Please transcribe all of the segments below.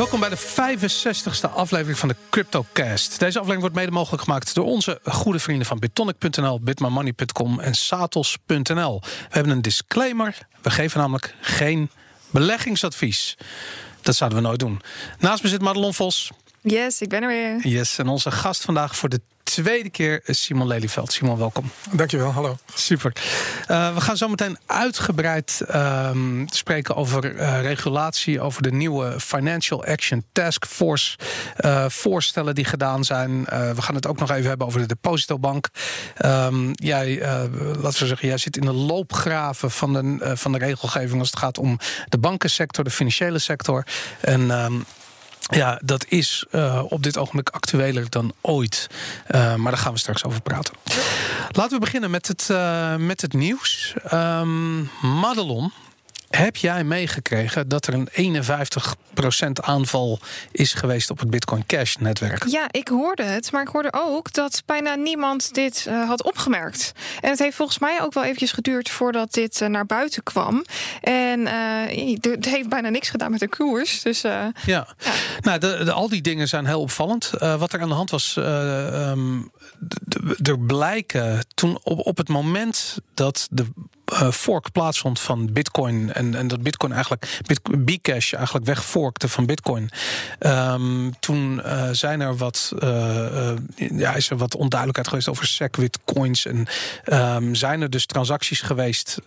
Welkom bij de 65ste aflevering van de CryptoCast. Deze aflevering wordt mede mogelijk gemaakt door onze goede vrienden van Bitonic.nl, bitmamoney.com en Satos.nl. We hebben een disclaimer. We geven namelijk geen beleggingsadvies. Dat zouden we nooit doen. Naast me zit Madelon Vos. Yes, ik ben er weer. Yes, en onze gast vandaag voor de tweede keer Simon Lelyveld. Simon, welkom. Dankjewel, hallo. Super. Uh, we gaan zo meteen uitgebreid um, spreken over uh, regulatie, over de nieuwe Financial Action Task Force voorstellen die gedaan zijn. we gaan het ook nog even hebben over de depositobank. Um, jij, laten we zeggen, jij zit in de loopgraven van de, van de regelgeving als het gaat om de bankensector, de financiële sector. En um, ja, dat is uh, op dit ogenblik actueler dan ooit. Uh, maar daar gaan we straks over praten. Laten we beginnen met het, uh, met het nieuws. Um, Madelon, heb jij meegekregen dat er een 51% aanval is geweest op het Bitcoin Cash netwerk? Ja, ik hoorde het, maar ik hoorde ook dat bijna niemand dit uh, had opgemerkt. En het heeft volgens mij ook wel eventjes geduurd voordat dit uh, naar buiten kwam. En uh, het heeft bijna niks gedaan met de koers. Dus, ja. ja, nou, de, de, al die dingen zijn heel opvallend. wat er aan de hand was, um, er blijken toen op, op het moment dat de fork plaatsvond van Bitcoin. En, en dat Bitcoin eigenlijk, Bcash eigenlijk wegforkte van Bitcoin. Um, toen uh, zijn er wat, uh, ja, is er wat onduidelijkheid geweest over SegWit coins. En um, zijn er dus transacties geweest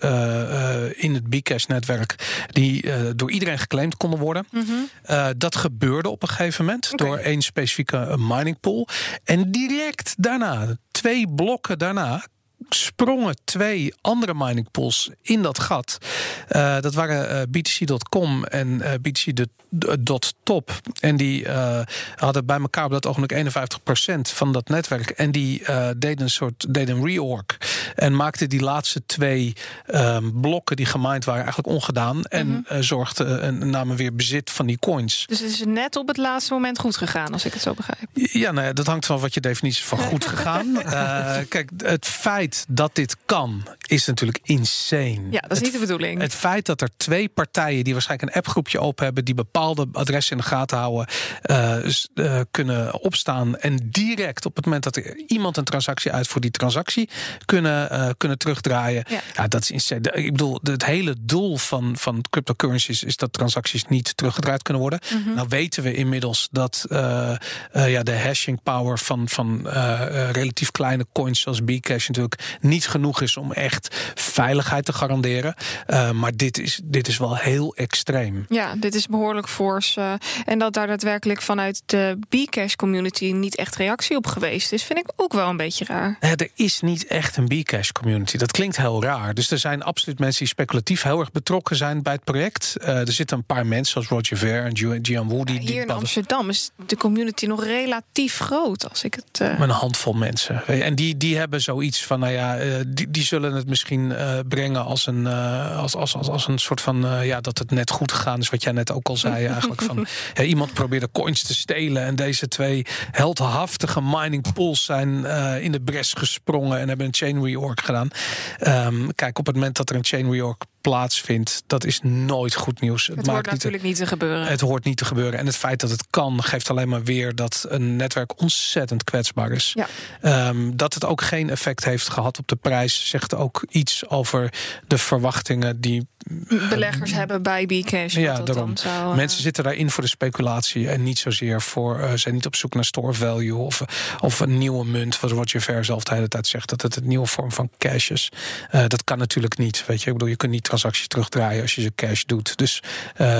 in het Bcash-netwerk die door iedereen geclaimd konden worden. Mm -hmm. dat gebeurde op een gegeven moment okay. door één specifieke mining pool. En direct daarna, twee blokken daarna, sprongen twee andere mining pools in dat gat. Uh, dat waren uh, eh, BTC.com en uh, eh, BTC.top. En die hadden bij elkaar op dat ogenblik 51% van dat netwerk. En die deden een soort deden een reorg. En maakten die laatste twee um, blokken die gemined waren eigenlijk ongedaan. Mm -hmm. En zorgden en namen weer bezit van die coins. Dus het is net op het laatste moment goed gegaan, als ik het zo begrijp. Ja, nou ja, dat hangt van wat je definitie van goed gegaan. kijk, het feit dat dit kan, is natuurlijk insane. Ja, dat is niet de bedoeling. Het feit dat er twee partijen die waarschijnlijk een appgroepje open hebben, die bepaalde adressen in de gaten houden, uh, uh, kunnen opstaan en direct op het moment dat er iemand een transactie uitvoert, die transactie kunnen, uh, kunnen terugdraaien. Ja. ja. dat is insane. Ik bedoel, het hele doel van, van cryptocurrencies is dat transacties niet teruggedraaid kunnen worden. Mm -hmm. Nou weten we inmiddels dat ja, de hashing power van, van relatief kleine coins zoals Bcash natuurlijk niet genoeg is om echt veiligheid te garanderen. Uh, maar dit is, dit is wel heel extreem. Ja, dit is behoorlijk fors. Uh, en dat daar daadwerkelijk vanuit de Bcash community niet echt reactie op geweest is, vind ik ook wel een beetje raar. Uh, er is niet echt een Bcash community. Dat klinkt heel raar. Dus er zijn absoluut mensen die speculatief heel erg betrokken zijn bij het project. er zitten een paar mensen zoals Roger Ver en Gian Woody. Ja, hier in Amsterdam is de community nog relatief groot. Als ik het, Met een handvol mensen. En die, die hebben zoiets van, nou ja, uh, die, die zullen het misschien uh, brengen als een, uh, als, als, als, als een soort van ja, dat het net goed gegaan is, wat jij net ook al zei. Eigenlijk van iemand probeerde coins te stelen. En deze twee heldhaftige mining pools zijn in de bres gesprongen en hebben een chain reorg gedaan. Um, kijk, op het moment dat er een chain reorg plaatsvindt, dat is nooit goed nieuws. Het, het hoort natuurlijk niet te gebeuren. Het hoort niet te gebeuren. En het feit dat het kan, geeft alleen maar weer dat een netwerk ontzettend kwetsbaar is. Ja. Um, dat het ook geen effect heeft gehad op de prijs, zegt ook iets over de verwachtingen die beleggers uh, hebben bij Bcash. Ja, daarom. Zou, uh... Mensen zitten daarin voor de speculatie en niet zozeer voor uh, zijn niet op zoek naar store value of, of een nieuwe munt, wat Roger Ver zelf de hele tijd zegt dat het een nieuwe vorm van cash is. Uh, dat kan natuurlijk niet. Weet je, ik bedoel, je kunt niet transacties terugdraaien als je ze cash doet. Dus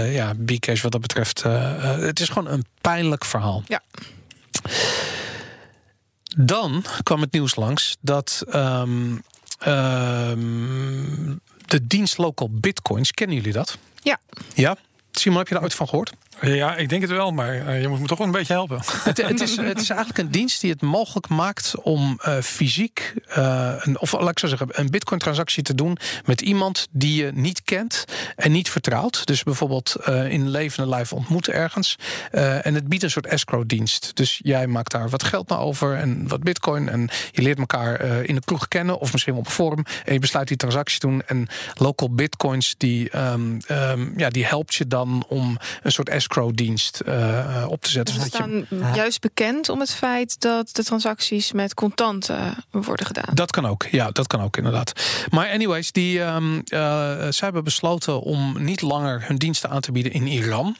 ja, Bcash wat dat betreft, het is gewoon een pijnlijk verhaal. Ja. Dan kwam het nieuws langs dat um, um, de dienst Local Bitcoins, kennen jullie dat? Ja. Ja? Simon, heb je daar ooit van gehoord? Ja, ik denk het wel, maar uh, je moet me toch wel een beetje helpen. Het, het, is, het is eigenlijk een dienst die het mogelijk maakt om uh, fysiek, uh, een, of laat ik zeggen, een Bitcoin-transactie te doen met iemand die je niet kent en niet vertrouwt. Dus bijvoorbeeld in levende lijf ontmoeten ergens. en het biedt een soort escrow-dienst. Dus jij maakt daar wat geld naar over en wat Bitcoin. En je leert elkaar in de kroeg kennen of misschien op een forum. En je besluit die transactie te doen. En local Bitcoins, die, um, um, ja, die helpt je dan om een soort escrow escrow-dienst uh, op te zetten. Ze staan juist bekend om het feit dat de transacties met contanten worden gedaan. Dat kan ook, ja, dat kan ook inderdaad. Maar anyways, die, um, zij hebben besloten om niet langer hun diensten aan te bieden in Iran.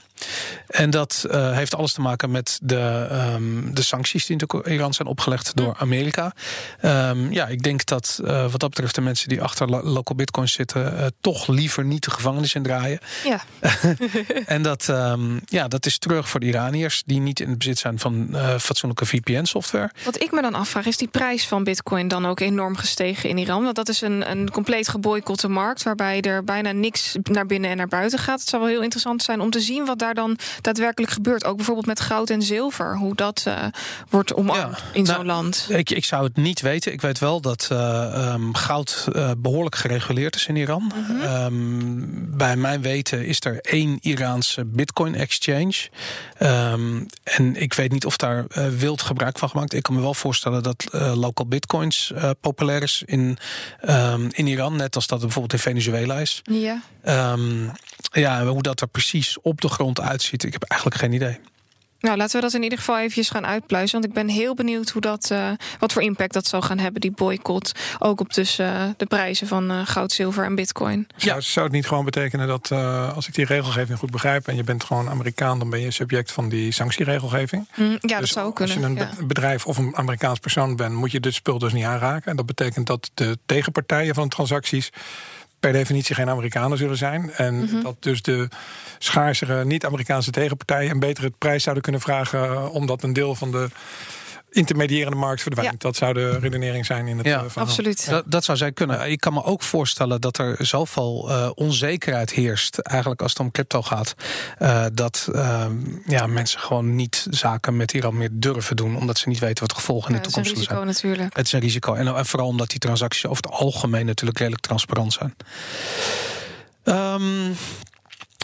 En dat uh, heeft alles te maken met de, um, de sancties die in Iran zijn opgelegd door Amerika. Um, ja, ik denk dat uh, wat dat betreft de mensen die achter lo local bitcoins zitten, uh, toch liever niet de gevangenis in draaien. Ja. en dat, um, ja, dat is terug voor de Iraniërs die niet in het bezit zijn van fatsoenlijke VPN-software. Wat ik me dan afvraag, is die prijs van bitcoin dan ook enorm gestegen in Iran? Want dat is een, een compleet geboycotte markt waarbij er bijna niks naar binnen en naar buiten gaat. Het zou wel heel interessant zijn om te zien wat daar dan daadwerkelijk gebeurt. Ook bijvoorbeeld met goud en zilver. Hoe dat uh, wordt omarmd ja, in nou, zo'n land. Ik, ik zou het niet weten. Ik weet wel dat uh, um, goud uh, behoorlijk gereguleerd is in Iran. Mm -hmm. um, bij mijn weten is er één Iraanse bitcoin exchange. Um, en ik weet niet of daar wild gebruik van gemaakt. Ik kan me wel voorstellen dat local bitcoins populair is in, in Iran. Net als dat bijvoorbeeld in Venezuela is. Ja. Ja, hoe dat er precies op de grond uitziet, ik heb eigenlijk geen idee. Nou, laten we dat in ieder geval even gaan uitpluizen. Want ik ben heel benieuwd hoe dat, uh, wat voor impact dat zal gaan hebben, die boycott. Ook op dus uh, de prijzen van uh, goud, zilver en bitcoin. Zou, zou het niet gewoon betekenen dat als ik die regelgeving goed begrijp en je bent gewoon Amerikaan, dan ben je subject van die sanctieregelgeving? Mm, ja, dus dat zou kunnen. Als je een ja. bedrijf of een Amerikaans persoon bent, moet je dit spul dus niet aanraken. En dat betekent dat de tegenpartijen van de transacties per definitie geen Amerikanen zullen zijn. En mm -hmm. dat dus de schaarsere niet-Amerikaanse tegenpartijen een betere prijs zouden kunnen vragen, omdat een deel van de intermediërende markt verdwijnt. Ja. Dat zou de redenering zijn in het ja, verhaal. Absoluut. Dat, dat, zou zij kunnen. Ik kan me ook voorstellen dat er zoveel uh, onzekerheid heerst, eigenlijk als het om crypto gaat, uh, dat uh, ja, mensen gewoon niet zaken met Iran meer durven doen, omdat ze niet weten wat de gevolgen in de toekomst zullen zijn. Het is een risico natuurlijk. Het is een risico. En, en, vooral omdat die transacties over het algemeen natuurlijk redelijk transparant zijn. Um,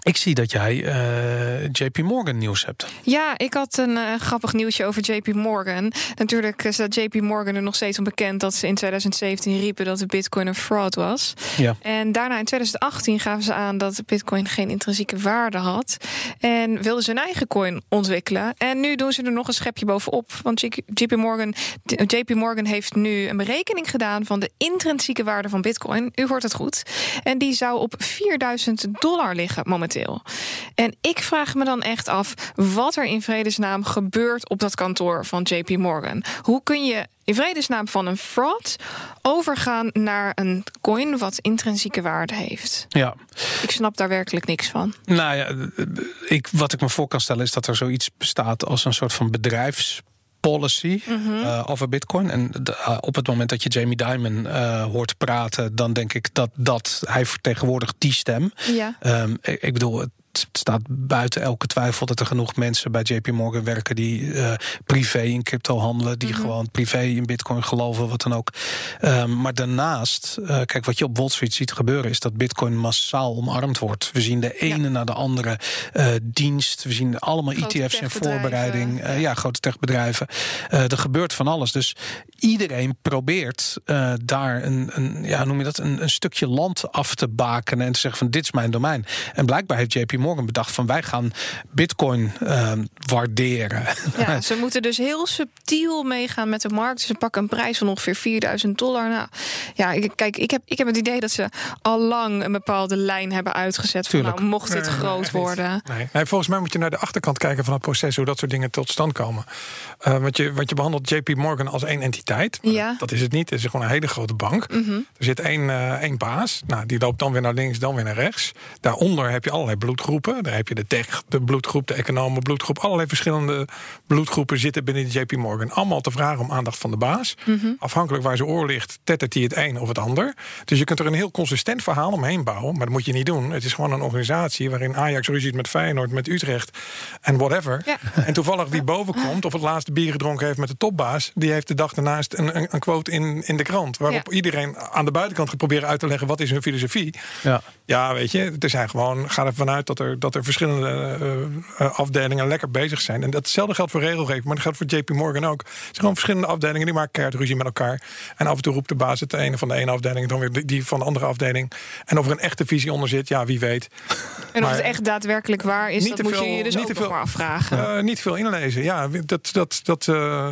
ik zie dat jij uh, JP Morgan nieuws hebt. Ja, ik had een uh, grappig nieuwtje over JP Morgan. Natuurlijk staat JP Morgan er nog steeds onbekend dat ze in 2017 riepen dat de Bitcoin een fraud was. Ja. En daarna in 2018 gaven ze aan dat de Bitcoin geen intrinsieke waarde had. En wilden ze een eigen coin ontwikkelen. En nu doen ze er nog een schepje bovenop. Want JP Morgan, JP Morgan heeft nu een berekening gedaan van de intrinsieke waarde van Bitcoin. U hoort het goed. En die zou op 4000 dollar liggen momenteel. En ik vraag me dan echt af wat er in vredesnaam gebeurt op dat kantoor van JP Morgan. Hoe kun je in vredesnaam van een fraud overgaan naar een coin wat intrinsieke waarde heeft? Ja. Ik snap daar werkelijk niks van. Nou ja, ik, wat ik me voor kan stellen is dat er zoiets bestaat als een soort van bedrijfs policy mm -hmm. uh, over Bitcoin. En de, uh, op het moment dat je Jamie Dimon uh, hoort praten, dan denk ik dat, dat hij vertegenwoordigt die stem. Ja. Um, ik, ik bedoel, het staat buiten elke twijfel dat er genoeg mensen bij JP Morgan werken die uh, privé in crypto handelen, die mm -hmm. gewoon privé in Bitcoin geloven, wat dan ook. Um, maar daarnaast, uh, kijk, wat je op Wall Street ziet gebeuren, is dat Bitcoin massaal omarmd wordt. We zien de ene ja. na de andere uh, dienst. We zien allemaal grote ETF's in voorbereiding. Ja. ja. grote techbedrijven. er gebeurt van alles. Dus iedereen probeert daar een, een, ja, noem je dat, een, een stukje land af te bakenen en te zeggen van dit is mijn domein. En blijkbaar heeft JP Morgan bedacht van wij gaan Bitcoin uh, waarderen. Ja, ze moeten dus heel subtiel meegaan met de markt. Ze pakken een prijs van ongeveer 4000 dollar. Nou, ja, kijk, ik heb, ik heb het idee dat ze al lang een bepaalde lijn hebben uitgezet. Van, nou, mocht dit nee, groot nee, worden. Nee. nee. volgens mij moet je naar de achterkant kijken van het proces, hoe dat soort dingen tot stand komen. Uh, want, je, want je behandelt JP Morgan als één entiteit. Ja. Dat is het niet. Het is gewoon een hele grote bank. Mm -hmm. Er zit één, uh, één baas. Nou, die loopt dan weer naar links, dan weer naar rechts. Daaronder heb je allerlei bloedgroepen. Daar heb je de tech, de bloedgroep, de economen bloedgroep. Allerlei verschillende bloedgroepen zitten binnen de JP Morgan. Allemaal te vragen om aandacht van de baas. Mm -hmm. Afhankelijk waar ze oor ligt, tettert hij het een of het ander. Dus je kunt er een heel consistent verhaal omheen bouwen. Maar dat moet je niet doen. Het is gewoon een organisatie waarin Ajax ruziet met Feyenoord, met Utrecht en whatever. Ja. En toevallig wie boven komt of het laatste bier gedronken heeft met de topbaas, die heeft de dag daarnaast een, een, een quote in, in de krant. Waarop ja. iedereen aan de buitenkant gaat proberen uit te leggen wat is hun filosofie. Ja, ja weet je, er zijn gewoon, ga ervan uit dat dat er, dat er verschillende uh, afdelingen lekker bezig zijn. En datzelfde geldt voor regelgeving, maar dat geldt voor JP Morgan ook. Het zijn gewoon verschillende afdelingen die maken keihard ruzie met elkaar. En af en toe roept de baas het ene van de ene afdeling, dan weer die van de andere afdeling. En of er een echte visie onder zit, ja, wie weet. En of het echt daadwerkelijk waar is, dat moet je je dus niet ook te veel, maar afvragen. Uh, niet veel inlezen, ja. Dat, dat, dat, uh,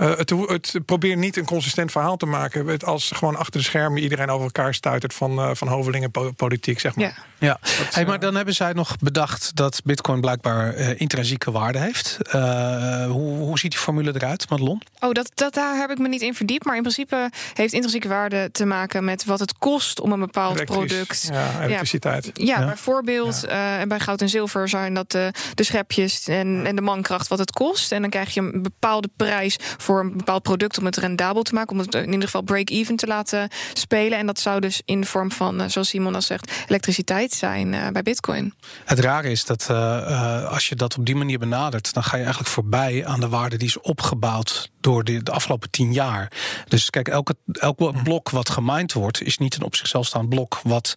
uh, het, het probeert niet een consistent verhaal te maken. Het als gewoon achter de schermen iedereen over elkaar stuitert van, uh, van hovelingen politiek, zeg maar. Ja. Ja, hey, maar dan hebben zij nog bedacht dat Bitcoin blijkbaar uh, intrinsieke waarde heeft. Uh, hoe, hoe ziet die formule eruit, Madelon? Oh, dat, dat, daar heb ik me niet in verdiept. Maar in principe heeft intrinsieke waarde te maken met wat het kost om een bepaald product. Ja, elektriciteit. Ja, ja, bijvoorbeeld ja. Uh, bij goud en zilver zijn dat de, de schepjes en, en de mankracht wat het kost. En dan krijg je een bepaalde prijs voor een bepaald product om het rendabel te maken. Om het in ieder geval break-even te laten spelen. En dat zou dus in de vorm van, zoals Simon al zegt, elektriciteit zijn uh, bij Bitcoin. Het rare is dat uh, uh, als je dat op die manier benadert, dan ga je eigenlijk voorbij aan de waarde die is opgebouwd door de, de afgelopen tien jaar. Dus kijk, elke, elk hm. blok wat gemined wordt, is niet een op zichzelf staand blok wat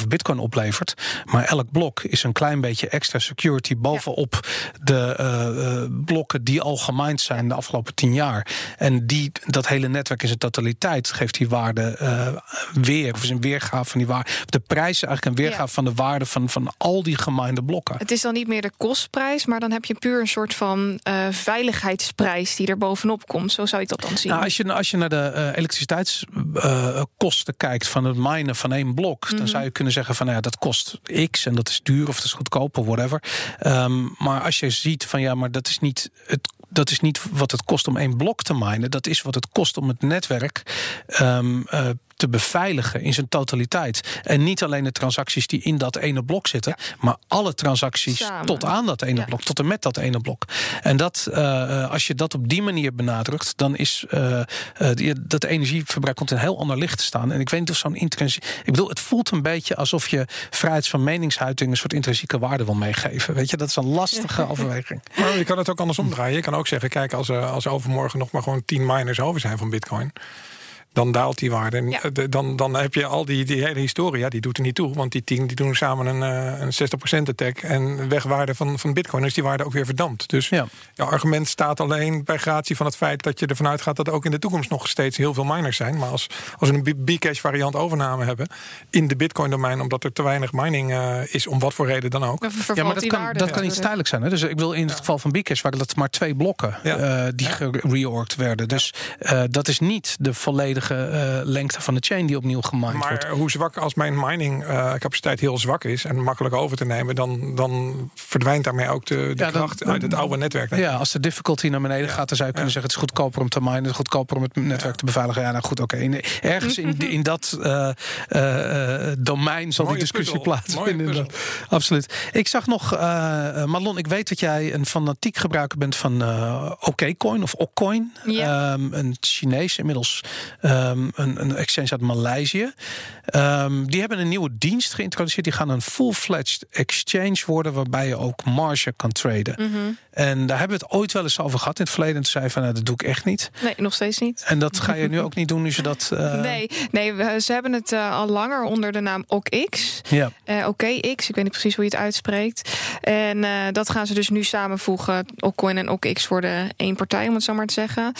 12,5 bitcoin oplevert. Maar elk blok is een klein beetje extra security bovenop ja. de uh, blokken die al gemined zijn de afgelopen tien jaar. En die, dat hele netwerk in zijn totaliteit geeft die waarde uh, weer, of is een weergave van die waarde. De prijs is eigenlijk een weergave ja. van de waarde van, van al die geminde blokken. Het is dan niet meer de kostprijs, maar dan heb je puur een soort van uh, veiligheidsprijs die er bovenop komt. Zo zou ik dat dan zien. Nou, als, je, als je naar de uh, elektriciteitskosten uh, kijkt van het minen van één blok, dan mhm. zou je kunnen zeggen van nou ja, dat kost X en dat is duur of dat is goedkoper, whatever. Um, maar als je ziet van ja, maar dat is niet het dat is niet wat het kost om één blok te minen. Dat is wat het kost om het netwerk um, uh, te beveiligen in zijn totaliteit. En niet alleen de transacties die in dat ene blok zitten, ja. maar alle transacties Samen. tot aan dat ene ja. blok, tot en met dat ene blok. En dat, uh, als je dat op die manier benadrukt, dan is uh, uh, dat energieverbruik komt in een heel ander licht te staan. En ik weet niet of zo'n intrinsiek. Ik bedoel, het voelt een beetje alsof je vrijheid van meningsuiting een soort intrinsieke waarde wil meegeven. Weet je, dat is een lastige ja. overweging. Maar je kan het ook andersom draaien. Je kan ook zeggen: kijk, als, als overmorgen nog maar gewoon 10 miners over zijn van Bitcoin dan daalt die waarde. En ja. dan, dan heb je al die, die hele historie, ja, die doet er niet toe. Want die tien die doen samen een, een 60% attack. En wegwaarde van, van bitcoin is die waarde ook weer verdampt. Dus ja. jouw argument staat alleen bij gratie van het feit dat je ervan uitgaat dat er ook in de toekomst nog steeds heel veel miners zijn. Maar als, als we een Bcash variant overname hebben in de bitcoin domein, omdat er te weinig mining uh, is, om wat voor reden dan ook. Ja, maar dat kan, dat kan iets tijdelijk zijn. Hè? Dus ik wil in het geval van Bcash waren dat maar twee blokken ja. uh, die ja. gereorgd werden. Dus uh, dat is niet de volledige uh, lengte van de chain die opnieuw gemined maar wordt. hoe zwak als mijn mining uh, capaciteit heel zwak is en makkelijk over te nemen, dan, dan verdwijnt daarmee ook de, de ja, kracht dan, uit het oude netwerk. Ja, als de difficulty naar beneden gaat, dan zou je kunnen zeggen: het is goedkoper om te minen, het is goedkoper om het netwerk te beveiligen. Ja, nou goed, oké. Okay. Ergens in, in dat uh, domein zal Mooie die discussie plaatsvinden. Absoluut. Ik zag nog, Marlon, ik weet dat jij een fanatiek gebruiker bent van OKCoin of Okcoin. Ja. Um, een Chinees inmiddels. Um, een, een, exchange uit Maleisië. Um, die hebben een nieuwe dienst geïntroduceerd. Die gaan een full-fledged exchange worden, waarbij je ook marge kan traden. -hmm. En daar hebben we het ooit wel eens over gehad in het verleden. En toen zei van, nou, dat doe ik echt niet. Nee, nog steeds niet. En dat ga je nu ook niet doen, nu ze dat... Uh... Nee, nee, ze hebben het uh, al langer onder de naam OKX. Ja. Uh, OKX, ik weet niet precies hoe je het uitspreekt. En dat gaan ze dus nu samenvoegen. Okcoin en OKX worden één partij, om het zo maar te zeggen.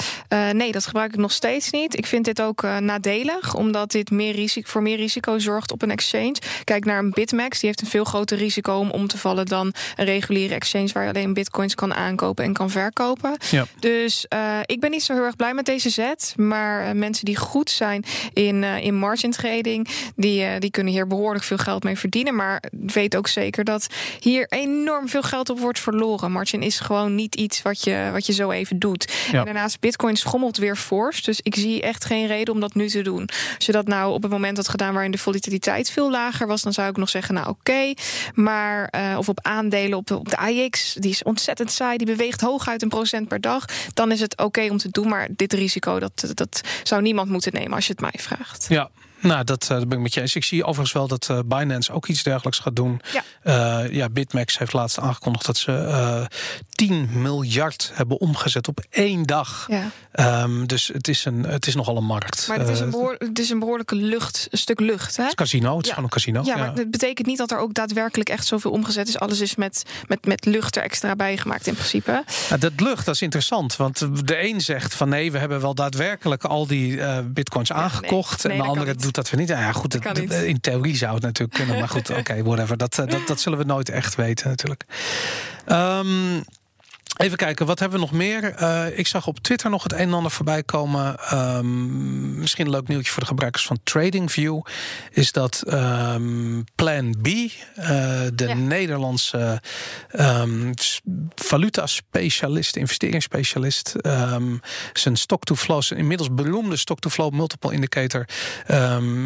nee, dat gebruik ik nog steeds niet. Ik vind dit ook nadelig, omdat dit meer risico, voor meer risico zorgt op een exchange. Kijk naar een Bitmax, die heeft een veel groter risico om om te vallen dan een reguliere exchange waar je alleen bitcoins kan kan aankopen en kan verkopen. Ja. Dus uh, ik ben niet zo heel erg blij met deze zet. Maar uh, mensen die goed zijn in, uh, in margin trading, die, die kunnen hier behoorlijk veel geld mee verdienen. Maar weet ook zeker dat hier enorm veel geld op wordt verloren. Margin is gewoon niet iets wat je, wat je zo even doet. Ja. En daarnaast, Bitcoin schommelt weer fors. Dus ik zie echt geen reden om dat nu te doen. Als je dat nou op het moment had gedaan waarin de volatiliteit veel lager was, dan zou ik nog zeggen, nou oké. Okay, maar of op aandelen op de, op de AX, die is ontzettend saai, die beweegt hooguit een procent per dag, dan is het oké om te doen. Maar dit risico, dat, dat zou niemand moeten nemen als je het mij vraagt. Ja, Nou, dat, dat ben ik met je eens. Ik zie overigens wel dat Binance ook iets dergelijks gaat doen. Ja, ja BitMEX heeft laatst aangekondigd dat ze 10 miljard hebben omgezet op één dag. ja. Ehm, dus het is, een, het is nogal een markt. Maar het is, een Eh, behoor, het is een behoorlijke lucht, een stuk lucht. Hè? het is casino, het is Ja. gewoon een casino. Ja, maar dat betekent niet dat er ook daadwerkelijk echt zoveel omgezet is. Alles is met, met, met lucht er extra bij gemaakt in principe. Ja, dat lucht, dat is interessant. Want de een zegt van nee, we hebben wel daadwerkelijk al die eh, bitcoins aangekocht. nee, en de andere niet. Dat weer niet. Nou ja, goed, Dat in theorie zou het natuurlijk kunnen. Maar goed, oké, whatever. Dat, eh, dat, dat zullen we nooit echt weten natuurlijk. Ehm, Even kijken, wat hebben we nog meer? Eh, ik zag op Twitter nog het een en ander voorbij komen. Ehm, misschien een leuk nieuwtje voor de gebruikers van TradingView. Is dat ehm, Plan B, eh, de Ja. Nederlandse ehm, valuta-specialist, investeringsspecialist. zijn stock-to-flow, inmiddels beroemde stock-to-flow multiple indicator,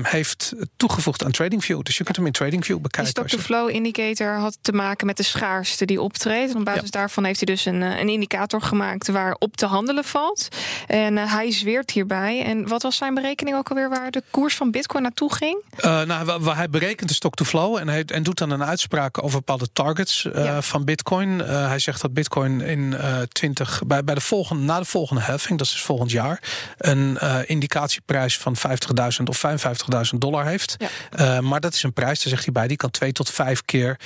heeft toegevoegd aan TradingView. Dus je kunt hem in TradingView bekijken. je- stock-to-flow indicator had te maken met de schaarste die optreedt. En op basis daarvan heeft hij dus een, eh, een indicator gemaakt waarop te handelen valt. En eh, hij zweert hierbij. En wat was zijn berekening ook alweer waar de koers van Bitcoin naartoe ging? Uh, nou, hij berekent de stock-to-flow en, hij, en doet dan een uitspraak over bepaalde targets Ja. van Bitcoin. Hij zegt dat Bitcoin in uh, 20, bij, bij de volgende, na de volgende heffing, dat is dus volgend jaar, een indicatieprijs van 50.000 of 55.000 dollar heeft. Ja. Maar dat is een prijs, daar zegt hij bij, die kan twee tot vijf keer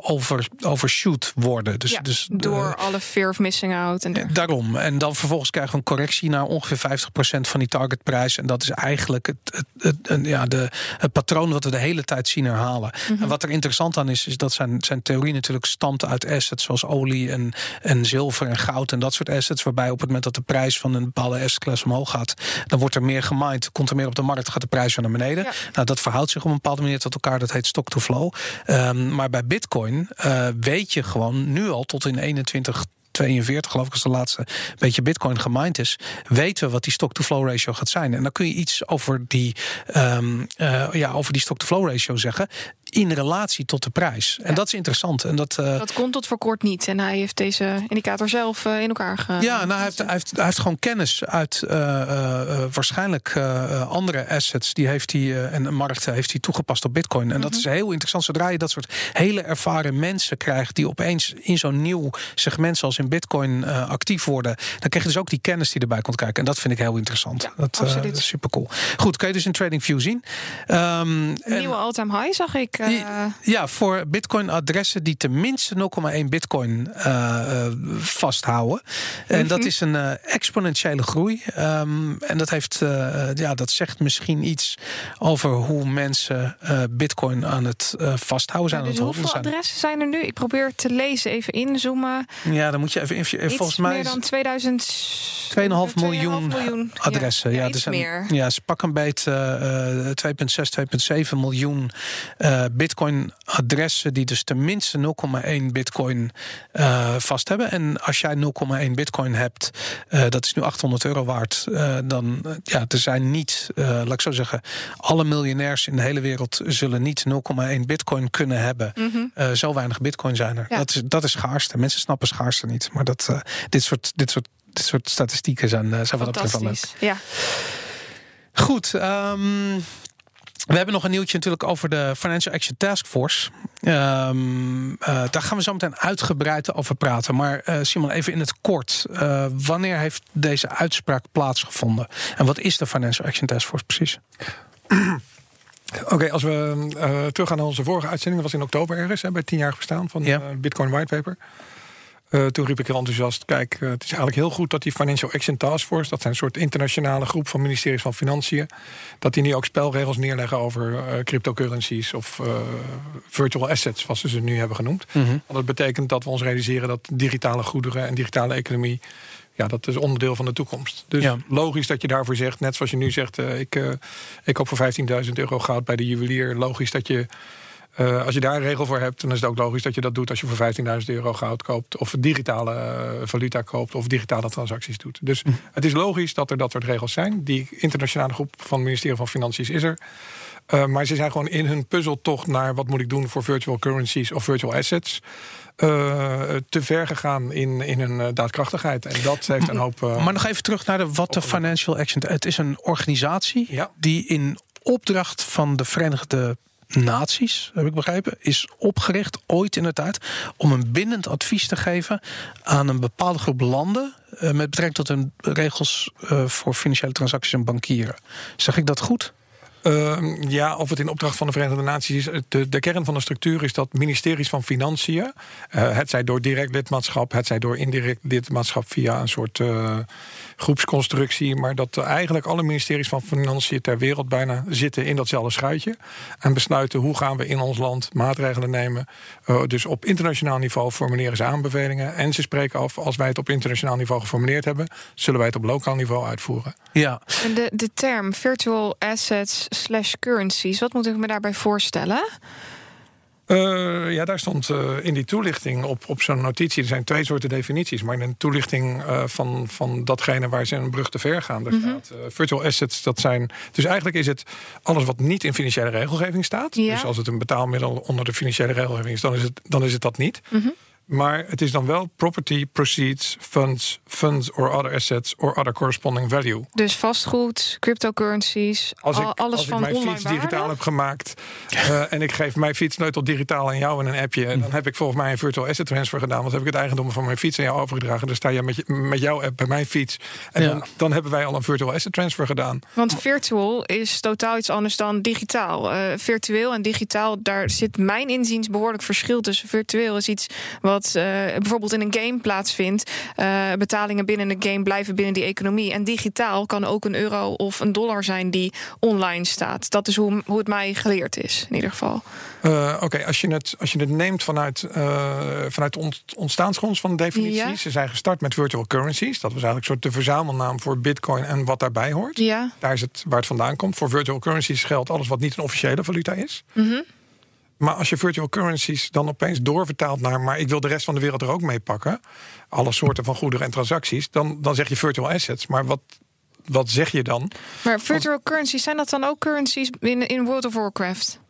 over, overshoot worden. Dus, Ja, dus door alle fear of missing out. En dergelijke. Daarom. En dan vervolgens krijgen we een correctie naar ongeveer 50% van die targetprijs. En dat is eigenlijk het, het, het, het- ja, de, het patroon wat we de hele tijd zien herhalen. En wat er interessant aan is, is dat zijn, zijn theorie natuurlijk stamt uit assets zoals olie en, en zilver en goud en dat soort assets. Waarbij op het moment dat de prijs van een bepaalde asset class omhoog gaat, dan wordt er meer gemined, komt er meer op de markt, gaat de prijs weer naar beneden. Ja. Nou, dat verhoudt zich op een bepaalde manier tot elkaar. Dat heet stock to flow. Ehm, maar bij Bitcoin eh, weet je gewoon nu al tot in 21. 42, geloof ik, als de laatste beetje Bitcoin gemined is, weten we wat die stock-to-flow ratio gaat zijn. En dan kun je iets over die, ehm, eh, ja, over die stock-to-flow ratio zeggen in relatie tot de prijs. En Ja. dat is interessant. En dat, eh, Dat kon tot voor kort niet. En hij heeft deze indicator zelf eh, in elkaar ge... ja, nou, hij, heeft, hij, heeft, hij heeft gewoon kennis uit eh, waarschijnlijk andere assets. Die heeft hij en markten heeft hij toegepast op Bitcoin. En dat is heel interessant. Zodra je dat soort hele ervaren mensen krijgt die opeens in zo'n nieuw segment zoals in Bitcoin actief worden, dan krijg je dus ook die kennis die erbij komt kijken. En dat vind ik heel interessant. Ja, dat, absoluut. is super cool. Goed, kun je dus in TradingView zien. Ehm, Een en- nieuwe all-time high zag ik. Eh, ja, voor Bitcoin-adressen die tenminste 0,1 Bitcoin eh, vasthouden. En dat is een eh, exponentiële groei. Ehm, en dat, heeft, ja, dat zegt misschien iets over hoe mensen Bitcoin aan het vasthouden zijn. dus aan het hoeveel zijn. adressen zijn er nu? Ik probeer te lezen, even inzoomen. Ja, dan moet je even. even Iets volgens mij meer dan 2000... 2,5 miljoen, 2,5 miljoen. adressen. Ja, Ja, er iets zijn, meer. Ja, ze pakken een beetje eh, eh, 2,6, 2,7 miljoen Bitcoin-adressen die dus tenminste 0,1 Bitcoin eh, vast hebben. En als jij 0,1 Bitcoin hebt, eh, dat is nu 800 euro waard, eh, dan ja, er zijn niet, laat ik zo zeggen, alle miljonairs in de hele wereld zullen niet 0,1 Bitcoin kunnen hebben. Eh, zo weinig Bitcoin zijn er. Mhm. Ja. Dat, is, dat is schaarste. Mensen snappen schaarste niet. Maar dat, dit, soort, dit, soort, dit soort statistieken zijn, zijn wat leuk. Fantastisch. Ja. Goed. ehm, we hebben nog een nieuwtje natuurlijk over de Financial Action Task Force. Ehm, eh, daar gaan we zo meteen uitgebreid over praten. Maar eh, Simon, even in het kort. Eh, wanneer heeft deze uitspraak plaatsgevonden? En wat is de Financial Action Task Force precies? Oké, als we teruggaan naar onze vorige uitzending, dat was in oktober ergens, hè, bij het tienjarig bestaan van Ja. uh, Bitcoin White Paper. Uh, toen riep ik heel enthousiast: Kijk, uh, het is eigenlijk heel goed dat die Financial Action Task Force, dat zijn een soort internationale groep van ministeries van Financiën, dat die nu ook spelregels neerleggen over uh, cryptocurrencies of virtual assets, zoals ze ze nu hebben genoemd. Mhm. Want dat betekent dat we ons realiseren dat digitale goederen en digitale economie ja, dat is onderdeel van de toekomst. Dus Ja. logisch dat je daarvoor zegt, net zoals je nu zegt, uh, ik, uh, ik koop voor 15.000 euro goud bij de juwelier. Logisch dat je, uh, als je daar een regel voor hebt, dan is het ook logisch dat je dat doet als je voor 15.000 euro goud koopt, of digitale valuta koopt, of digitale transacties doet. Dus Hm. het is logisch dat er dat soort regels zijn. Die internationale groep van het ministerie van Financiën is er. Uh, maar ze zijn gewoon in hun puzzeltocht naar wat moet ik doen voor virtual currencies of virtual assets. Uh, te ver gegaan in, in hun daadkrachtigheid. En dat heeft een hoop. Uh, maar nog even terug naar de, wat de Financial Action. Het is een organisatie Ja. die in opdracht van de Verenigde Naties, heb ik begrepen, is opgericht ooit in de tijd om een bindend advies te geven aan een bepaalde groep landen uh, met betrekking tot hun regels uh, voor financiële transacties en bankieren. Zeg ik dat goed? Uh, ja, of het in opdracht van de Verenigde Naties is. De, de kern van de structuur is dat ministeries van Financiën, uh, het zij door direct lidmaatschap, het zij door indirect lidmaatschap via een soort uh, groepsconstructie, maar dat eigenlijk alle ministeries van Financiën ter wereld bijna zitten in datzelfde schuitje en besluiten hoe gaan we in ons land maatregelen nemen. Uh, dus op internationaal niveau formuleren ze aanbevelingen en ze spreken af als wij het op internationaal niveau geformuleerd hebben, zullen wij het op lokaal niveau uitvoeren. Ja. En de, de term virtual assets slash currencies. Wat moet ik me daarbij voorstellen? Uh, ja, daar stond uh, in die toelichting op, op zo'n notitie. Er zijn twee soorten definities. Maar in een toelichting uh, van, van datgene waar ze een brug te ver gaan. Daar mm -hmm. staat virtual assets, dat zijn. Dus eigenlijk is het alles wat niet in financiële regelgeving staat. Ja. Dus als het een betaalmiddel onder de financiële regelgeving is, dan is het, dan is het dat niet. Mm -hmm. Maar het is dan wel property, proceeds, funds, funds or other assets or other corresponding value. Dus vastgoed, cryptocurrencies, als ik, alles als van ik mijn fiets waarde? digitaal heb gemaakt uh, en ik geef mijn fietssleutel digitaal aan jou in een appje, en dan heb ik volgens mij een virtual asset transfer gedaan. Want heb ik het eigendom van mijn fiets aan jou overgedragen. Dan sta je met, je, met jouw app bij mijn fiets. En ja. dan, dan, hebben wij al een virtual asset transfer gedaan. Want virtual is totaal iets anders dan digitaal. Uh, virtueel en digitaal, daar zit mijn inziens behoorlijk verschil tussen. Virtueel is iets wat uh, bijvoorbeeld in een game plaatsvindt. Uh, betalingen binnen een game blijven binnen die economie. En digitaal kan ook een euro of een dollar zijn die online staat. Dat is hoe, hoe het mij geleerd is, in ieder geval. Uh, Oké, okay, als, je het, als je het neemt vanuit, vanuit de ontstaansgrond van de definities. Ja. Ze zijn gestart met virtual currencies. Dat was eigenlijk een soort de verzamelnaam voor bitcoin en wat daarbij hoort. Ja. Daar is het waar het vandaan komt. Voor virtual currencies geldt alles wat niet een officiële valuta is. Mm -hmm. Maar als je virtual currencies dan opeens doorvertaalt naar, maar ik wil de rest van de wereld er ook mee pakken, alle soorten van goederen en transacties, dan, dan zeg je virtual assets. Maar wat, wat zeg je dan? Maar virtual currencies, zijn dat dan ook currencies in, in World of Warcraft?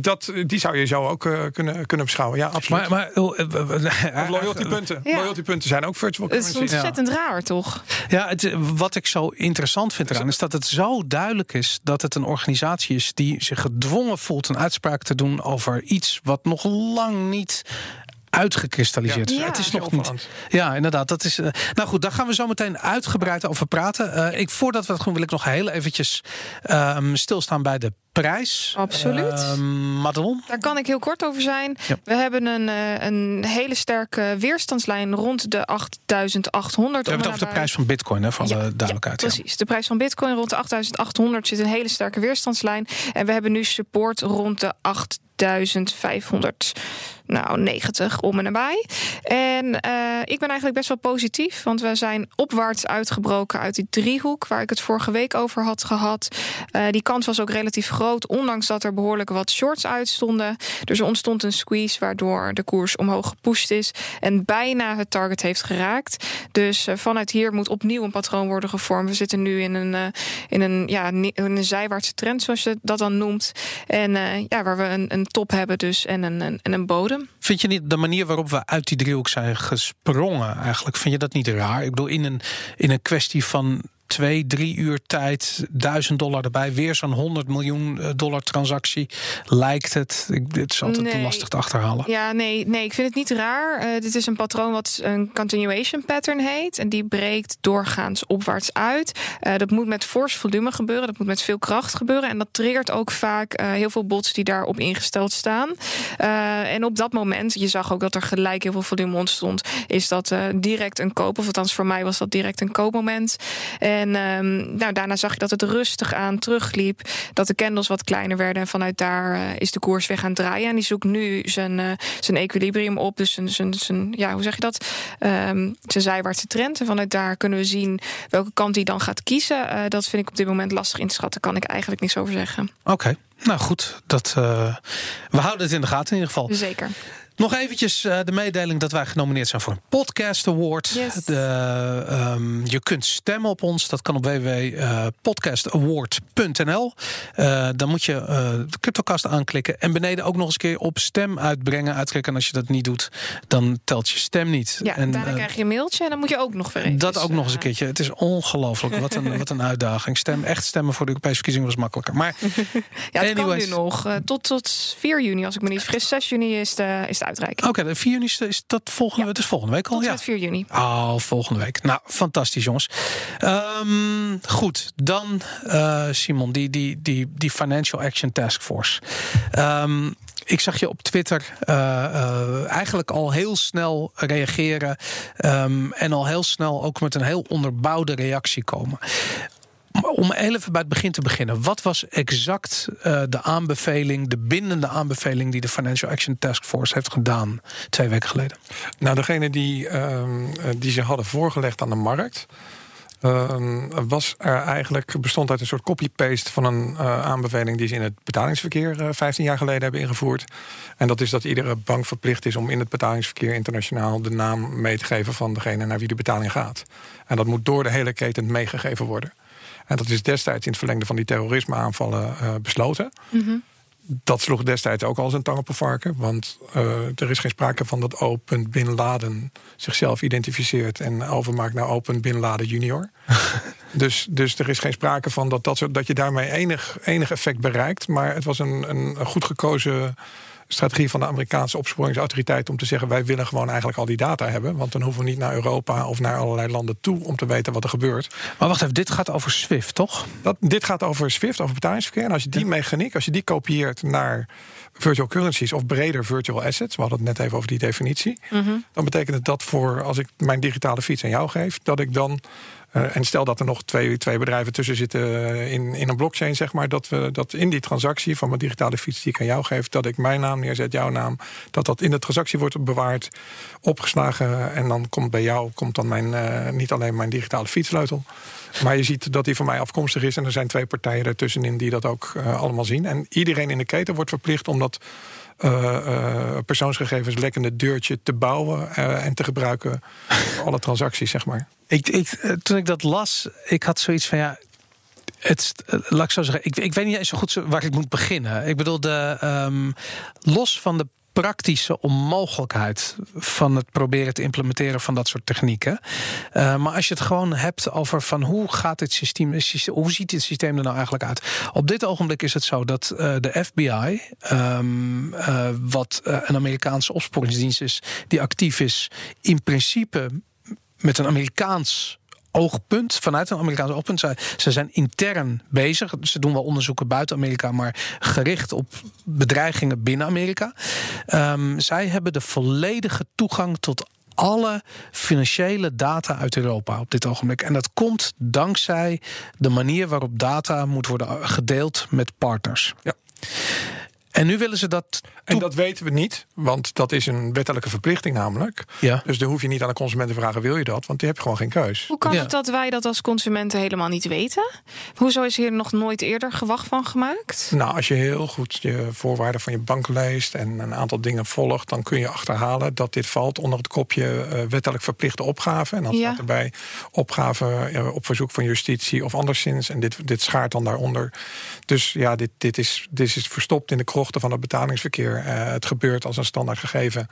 Dat, die zou je zo ook uh, kunnen, kunnen beschouwen. Ja, absoluut. Maar, maar of loyaltypunten. Ja. Loyaltypunten zijn ook virtual currencies. Het is ontzettend ja. raar, toch? Ja, het, wat ik zo interessant vind eraan is dat het zo duidelijk is dat het een organisatie is die zich gedwongen voelt een uitspraak te doen over iets wat nog lang niet uitgekristalliseerd. Ja, het is nog niet. Ja, inderdaad. Dat is, uh, nou goed, daar gaan we zo meteen uitgebreid over praten. Uh, ik, voordat we dat doen, wil ik nog heel eventjes uh, stilstaan bij de prijs. Absoluut. Ehm, Madelon? Daar kan ik heel kort over zijn. Ja. We hebben een, een hele sterke weerstandslijn rond de 8800. We hebben het over de prijs van bitcoin, hè, van ja, de duidelijkheid. Ja, precies. De prijs van bitcoin rond de 8800 zit een hele sterke weerstandslijn. En we hebben nu support rond de 8500 nou, 90 om en nabij. En uh, ik ben eigenlijk best wel positief, want we zijn opwaarts uitgebroken uit die driehoek waar ik het vorige week over had gehad. Uh, die kans was ook relatief groot, ondanks dat er behoorlijk wat shorts uitstonden. Dus er ontstond een squeeze waardoor de koers omhoog gepusht is en bijna het target heeft geraakt. Dus uh, vanuit hier moet opnieuw een patroon worden gevormd. We zitten nu in een, in een, ja, in een zijwaartse trend, zoals je dat dan noemt. En ja, waar we een, een top hebben dus en een, een, en een bodem. Vind je niet de manier waarop we uit die driehoek zijn gesprongen eigenlijk? Vind je dat niet raar? Ik bedoel, in een, in een kwestie van twee, drie uur tijd, duizend dollar erbij, weer zo'n 100 miljoen eh, dollar transactie, lijkt het. Ik, het is altijd nee. lastig te achterhalen. Ja, nee, nee, ik vind het niet raar. Uh, dit is een patroon wat een continuation pattern heet. En die breekt doorgaans opwaarts uit. Uh, dat moet met fors volume gebeuren. Dat moet met veel kracht gebeuren. En dat triggert ook vaak uh, heel veel bots die daarop ingesteld staan. en op dat moment, je zag ook dat er gelijk heel veel volume ontstond, is dat direct een koop. Of althans, voor mij was dat direct een koopmoment. En um, nou, daarna zag je dat het rustig aan terugliep. Dat de candles wat kleiner werden. En vanuit daar uh, is de koers weer gaan draaien. En die zoekt nu zijn, uh, zijn equilibrium op. Dus zijn, zijn, zijn, ja, hoe zeg je dat? Um, zijn zijwaartse trend. En vanuit daar kunnen we zien welke kant hij dan gaat kiezen. Uh, dat vind ik op dit moment lastig in te schatten. Kan ik eigenlijk niks over zeggen. Oké. Okay. Nou goed, dat, we houden het in de gaten in ieder geval. Zeker. Nog eventjes uh, de mededeling dat wij genomineerd zijn voor een podcast award. Yes. De, um, je kunt stemmen op ons. Dat kan op www.podcastaward.nl. Uh, dan moet je de CryptoCast aanklikken. En beneden ook nog eens een keer op stem uitbrengen uitklikken. En als je dat niet doet, dan telt je stem niet. Ja, en daarna krijg je een mailtje en dan moet je ook nog weer even, Dat ook nog eens een keertje. Het is ongelooflijk. Wat een, wat een uitdaging. Stem, echt stemmen voor de Europese verkiezingen was makkelijker. Maar ja, het anyways. kan nu nog. tot, tot 4 juni, als ik me niet vergis. 6 juni is de, is de uitreiking. Oké, okay, 4 juni is, is dat volgende, ja. het is volgende week al. Tot ja, 4 juni. Oh, volgende week. Nou, fantastisch, jongens. Um, goed, dan uh, Simon, die, die, die, die Financial Action Task Force. Um, ik zag je op Twitter uh, uh, eigenlijk al heel snel reageren. Um, en al heel snel ook met een heel onderbouwde reactie komen om even bij het begin te beginnen. Wat was exact uh, de aanbeveling, de bindende aanbeveling die de Financial Action Task Force heeft gedaan twee weken geleden? Nou, degene die, uh, die ze hadden voorgelegd aan de markt. Uh, was er eigenlijk bestond uit een soort copy-paste van een uh, aanbeveling die ze in het betalingsverkeer uh, 15 jaar geleden hebben ingevoerd. En dat is dat iedere bank verplicht is om in het betalingsverkeer internationaal de naam mee te geven van degene naar wie de betaling gaat. En dat moet door de hele keten meegegeven worden. En dat is destijds in het verlengde van die terrorismeaanvallen uh, besloten. Mm -hmm. Dat sloeg destijds ook al zijn tang op een varken. Want uh, er is geen sprake van dat Open Bin Laden zichzelf identificeert en overmaakt naar Open Bin Laden Junior. dus, dus er is geen sprake van dat, dat, dat je daarmee enig, enig effect bereikt. Maar het was een, een goed gekozen strategie van de Amerikaanse opsporingsautoriteit om te zeggen: wij willen gewoon eigenlijk al die data hebben. Want dan hoeven we niet naar Europa of naar allerlei landen toe om te weten wat er gebeurt. Maar wacht even, dit gaat over SWIFT, toch? Dat, dit gaat over SWIFT, over betalingsverkeer. En als je die ja. mechaniek, als je die kopieert naar virtual currencies of breder virtual assets, we hadden het net even over die definitie, mm -hmm. dan betekent het dat voor als ik mijn digitale fiets aan jou geef, dat ik dan uh, en stel dat er nog twee, twee bedrijven tussen zitten in, in een blockchain, zeg maar, dat we dat in die transactie van mijn digitale fiets die ik aan jou geef, dat ik mijn naam neerzet, jouw naam, dat dat in de transactie wordt bewaard, opgeslagen en dan komt bij jou komt dan mijn, niet alleen mijn digitale fietssleutel, maar je ziet dat die van mij afkomstig is en er zijn twee partijen ertussenin die dat ook allemaal zien. En iedereen in de keten wordt verplicht om dat uh, persoonsgegevens lekkende deurtje te bouwen uh, en te gebruiken voor alle transacties, zeg maar. Ik, ik, toen ik dat las, ik had zoiets van ja. Het, laat ik zo zeggen, ik, ik weet niet eens zo goed waar ik moet beginnen. Ik bedoel, de, um, los van de praktische onmogelijkheid van het proberen te implementeren van dat soort technieken. Uh, maar als je het gewoon hebt over van hoe gaat dit systeem, hoe ziet dit systeem er nou eigenlijk uit? Op dit ogenblik is het zo dat uh, de FBI, um, uh, wat een Amerikaanse opsporingsdienst is, die actief is, in principe met een Amerikaans oogpunt, vanuit een Amerikaans oogpunt. Ze, ze zijn intern bezig. Ze doen wel onderzoeken buiten Amerika, maar gericht op bedreigingen binnen Amerika. Um, zij hebben de volledige toegang tot alle financiële data uit Europa op dit ogenblik. En dat komt dankzij de manier waarop data moet worden gedeeld met partners. Ja. En nu willen ze dat. En dat weten we niet, want dat is een wettelijke verplichting namelijk. Ja. Dus dan hoef je niet aan de consument te vragen: wil je dat? Want die heb gewoon geen keus. Hoe kan ja. het dat wij dat als consumenten helemaal niet weten? Hoezo is hier nog nooit eerder gewacht van gemaakt? Nou, als je heel goed je voorwaarden van je bank leest en een aantal dingen volgt, dan kun je achterhalen dat dit valt onder het kopje uh, wettelijk verplichte opgave. En dan ja. staat erbij opgave uh, op verzoek van justitie of anderszins. En dit, dit schaart dan daaronder. Dus ja, dit, dit, is, dit is verstopt in de van het betalingsverkeer. Uh, het gebeurt als een standaard gegeven.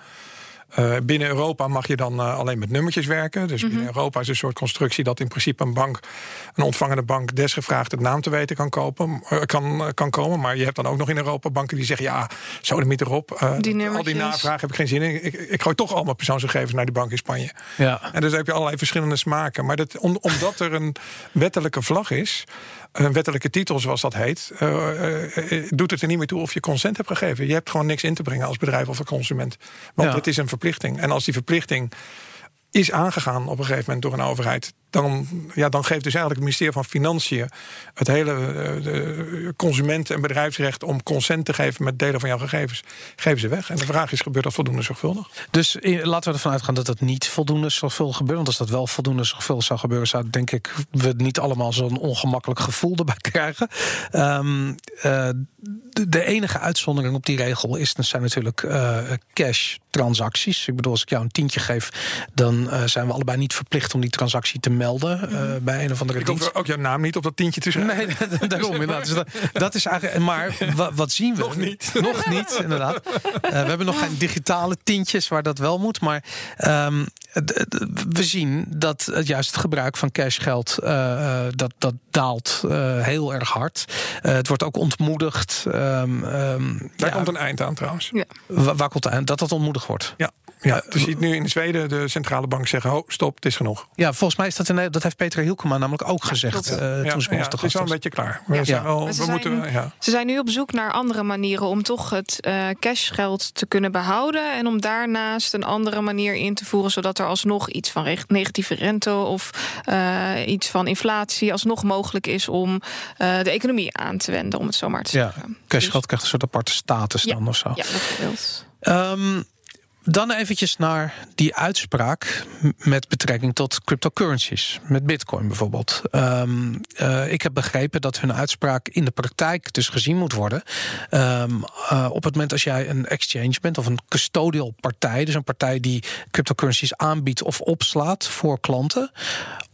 Uh, binnen Europa mag je dan uh, alleen met nummertjes werken. Dus mm -hmm. binnen Europa is een soort constructie dat in principe een bank, een ontvangende bank, desgevraagd het naam te weten kan, kopen, uh, kan, kan komen. Maar je hebt dan ook nog in Europa banken die zeggen: ja, zo de niet erop. die al die navraag heb ik geen zin in. Ik, ik gooi toch allemaal persoonsgegevens naar die bank in Spanje. Ja. En dus heb je allerlei verschillende smaken. Maar dat, om, omdat er een wettelijke vlag is. Een wettelijke titel, zoals dat heet, doet het er niet meer toe of je consent hebt gegeven. Je hebt gewoon niks in te brengen als bedrijf of als consument. Want Ja. het is een verplichting. En als die verplichting is aangegaan op een gegeven moment door een overheid dan, ja, dan geeft dus eigenlijk het ministerie van Financiën het hele uh, consumenten- en bedrijfsrecht om consent te geven met delen van jouw gegevens. Geven ze weg. En de vraag is: gebeurt dat voldoende zorgvuldig? Dus laten we ervan uitgaan dat dat niet voldoende zorgvuldig gebeurt. Want als dat wel voldoende zorgvuldig zou gebeuren, zou denk ik we niet allemaal zo'n ongemakkelijk gevoel erbij krijgen. Um, de, enige uitzondering op die regel is, zijn natuurlijk cash transacties. Ik bedoel, als ik jou een tientje geef, dan zijn we allebei niet verplicht om die transactie te melden uh, bij een of andere ik dienst. Ik ook jouw naam niet op dat tientje te schrijven. Nee, daarom inderdaad. Dus dat, dat, is eigenlijk. Maar wat, wat zien we? Nog niet. Nog niet, inderdaad. we hebben nog geen digitale tientjes waar dat wel moet. Maar um, we zien dat het juist het gebruik van cashgeld uh, dat, dat daalt uh, heel erg hard. Uh, het wordt ook ontmoedigd. Um, um, Daar ja, komt een eind aan trouwens. Ja. Waar, waar komt het eind? Dat dat ontmoedigd wordt. Ja. Ja, je ziet nu in Zweden de centrale bank zeggen: oh, stop, het is genoeg. Ja, volgens mij is dat een, dat heeft Peter Hielkema namelijk ook gezegd. Ja, uh, ja, toen ja, het is al een beetje klaar. We zijn wel, we ze, moeten, zijn, ja. ze zijn nu op zoek naar andere manieren om toch het uh, cashgeld te kunnen behouden en om daarnaast een andere manier in te voeren, zodat er alsnog iets van negatieve rente of uh, iets van inflatie alsnog mogelijk is om de economie aan te wenden, om het zo maar te ja. zeggen. Cashgeld dus, krijgt een soort aparte status dan of zo. Ja, bijvoorbeeld. Um, dan eventjes naar die uitspraak met betrekking tot cryptocurrencies. Met bitcoin bijvoorbeeld. Um, uh, ik heb begrepen dat hun uitspraak in de praktijk dus gezien moet worden. Um, uh, op het moment als jij een exchange bent of een custodial partij. Dus een partij die cryptocurrencies aanbiedt of opslaat voor klanten.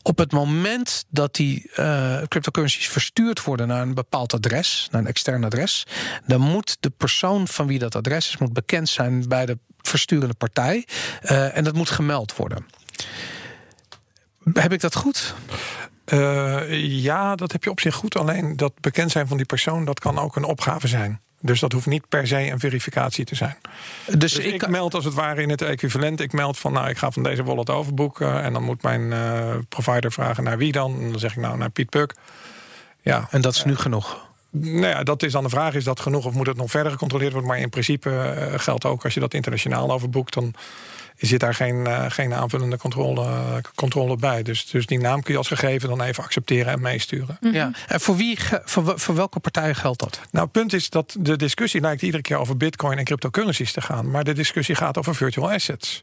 Op het moment dat die uh, cryptocurrencies verstuurd worden naar een bepaald adres, naar een extern adres, dan moet de persoon van wie dat adres is, moet bekend zijn bij de versturende partij. Uh, en dat moet gemeld worden. Heb ik dat goed? Uh, ja, dat heb je op zich goed. Alleen dat bekend zijn van die persoon, dat kan ook een opgave zijn. Dus dat hoeft niet per se een verificatie te zijn. Dus, dus ik, ik, meld als het ware in het equivalent. Ik meld van, nou, ik ga van deze wallet overboeken. En dan moet mijn uh, provider vragen naar wie dan. En dan zeg ik nou naar Piet Puk. Ja. En dat is nu genoeg? Nou ja, dat is dan de vraag: is dat genoeg of moet het nog verder gecontroleerd worden? Maar in principe uh, geldt ook als je dat internationaal overboekt, dan zit daar geen, uh, geen aanvullende controle, controle bij. Dus, dus die naam kun je als gegeven dan even accepteren en meesturen. Mm -hmm. Ja, en voor wie, voor, voor welke partijen geldt dat? Nou, het punt is dat de discussie lijkt iedere keer over bitcoin en cryptocurrencies te gaan. Maar de discussie gaat over virtual assets.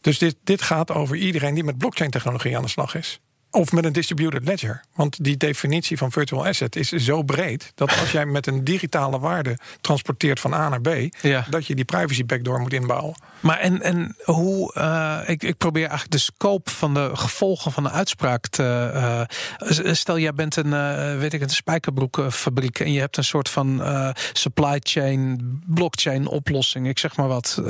Dus dit, dit gaat over iedereen die met blockchain technologie aan de slag is. Of met een distributed ledger. Want die definitie van virtual asset is zo breed dat als jij met een digitale waarde transporteert van A naar B, ja. dat je die privacy backdoor moet inbouwen. Maar en, en hoe, uh, ik, ik probeer eigenlijk de scope van de gevolgen van de uitspraak te. Uh, stel, jij bent een, uh, weet ik, een spijkerbroekfabriek en je hebt een soort van supply chain, blockchain oplossing, ik zeg maar wat.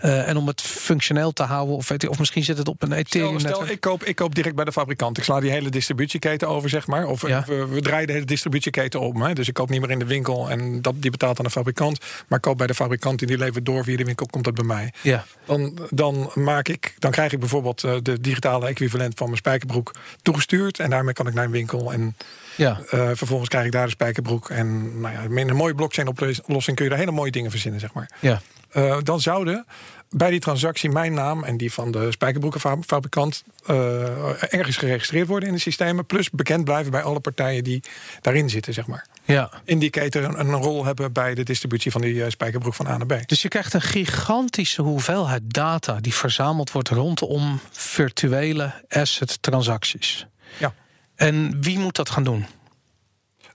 en om het functioneel te houden, of, weet ik, of misschien zit het op een Ethereum. Stel, stel ik, koop, ik koop direct bij de fabrikant. Ik sla die hele distributieketen over, zeg maar. Of ja. we, we, draaien de hele distributieketen op. Hè. Dus ik koop niet meer in de winkel en dat, die betaalt aan de fabrikant. Maar ik koop bij de fabrikant en die levert door via de winkel, komt dat bij mij. Ja. Dan, dan, maak ik, dan krijg ik bijvoorbeeld uh, de digitale equivalent van mijn spijkerbroek toegestuurd. En daarmee kan ik naar een winkel en ja. Uh, vervolgens krijg ik daar de spijkerbroek. En nou ja, met een mooie blockchain oplossing kun je daar hele mooie dingen verzinnen, zeg maar. Ja. Uh, dan zouden bij die transactie mijn naam en die van de spijkerbroekenfabrikant uh, ergens geregistreerd worden in de systemen. Plus bekend blijven bij alle partijen die daarin zitten, zeg maar. Ja. Indicator een, een rol hebben bij de distributie van die uh, spijkerbroek van A naar B. Dus je krijgt een gigantische hoeveelheid data die verzameld wordt rondom virtuele asset transacties. Ja. En wie moet dat gaan doen?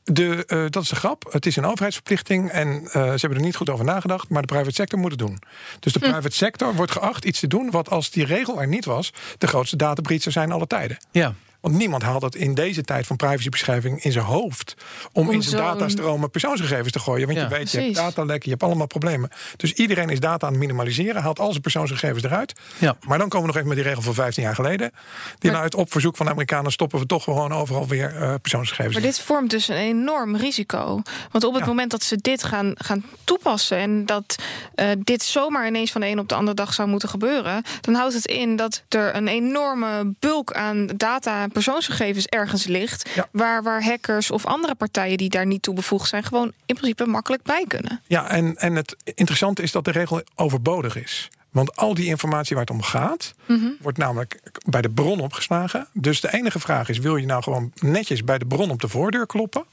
De, uh, dat is de grap. Het is een overheidsverplichting en uh, ze hebben er niet goed over nagedacht, maar de private sector moet het doen. Dus de hm. private sector wordt geacht iets te doen wat als die regel er niet was, de grootste databreach zou zijn alle tijden. Ja. Want niemand haalt het in deze tijd van privacybeschrijving in zijn hoofd. om, om in zijn datastromen persoonsgegevens te gooien. Want ja, je weet, precies. je hebt datalekken, je hebt allemaal problemen. Dus iedereen is data aan het minimaliseren, haalt al zijn persoonsgegevens eruit. Ja. Maar dan komen we nog even met die regel van 15 jaar geleden. Die maar, uit op verzoek van de Amerikanen stoppen we toch gewoon overal weer uh, persoonsgegevens. Maar dit vormt dus een enorm risico. Want op het ja. moment dat ze dit gaan, gaan toepassen. en dat uh, dit zomaar ineens van de een op de andere dag zou moeten gebeuren. dan houdt het in dat er een enorme bulk aan data persoonsgegevens ergens ligt. Ja. Waar, waar hackers of andere partijen die daar niet toe bevoegd zijn, gewoon in principe makkelijk bij kunnen. Ja, en, en het interessante is dat de regel overbodig is. Want al die informatie waar het om gaat, wordt namelijk bij de bron opgeslagen. Dus de enige vraag is: wil je nou gewoon netjes bij de bron op de voordeur kloppen?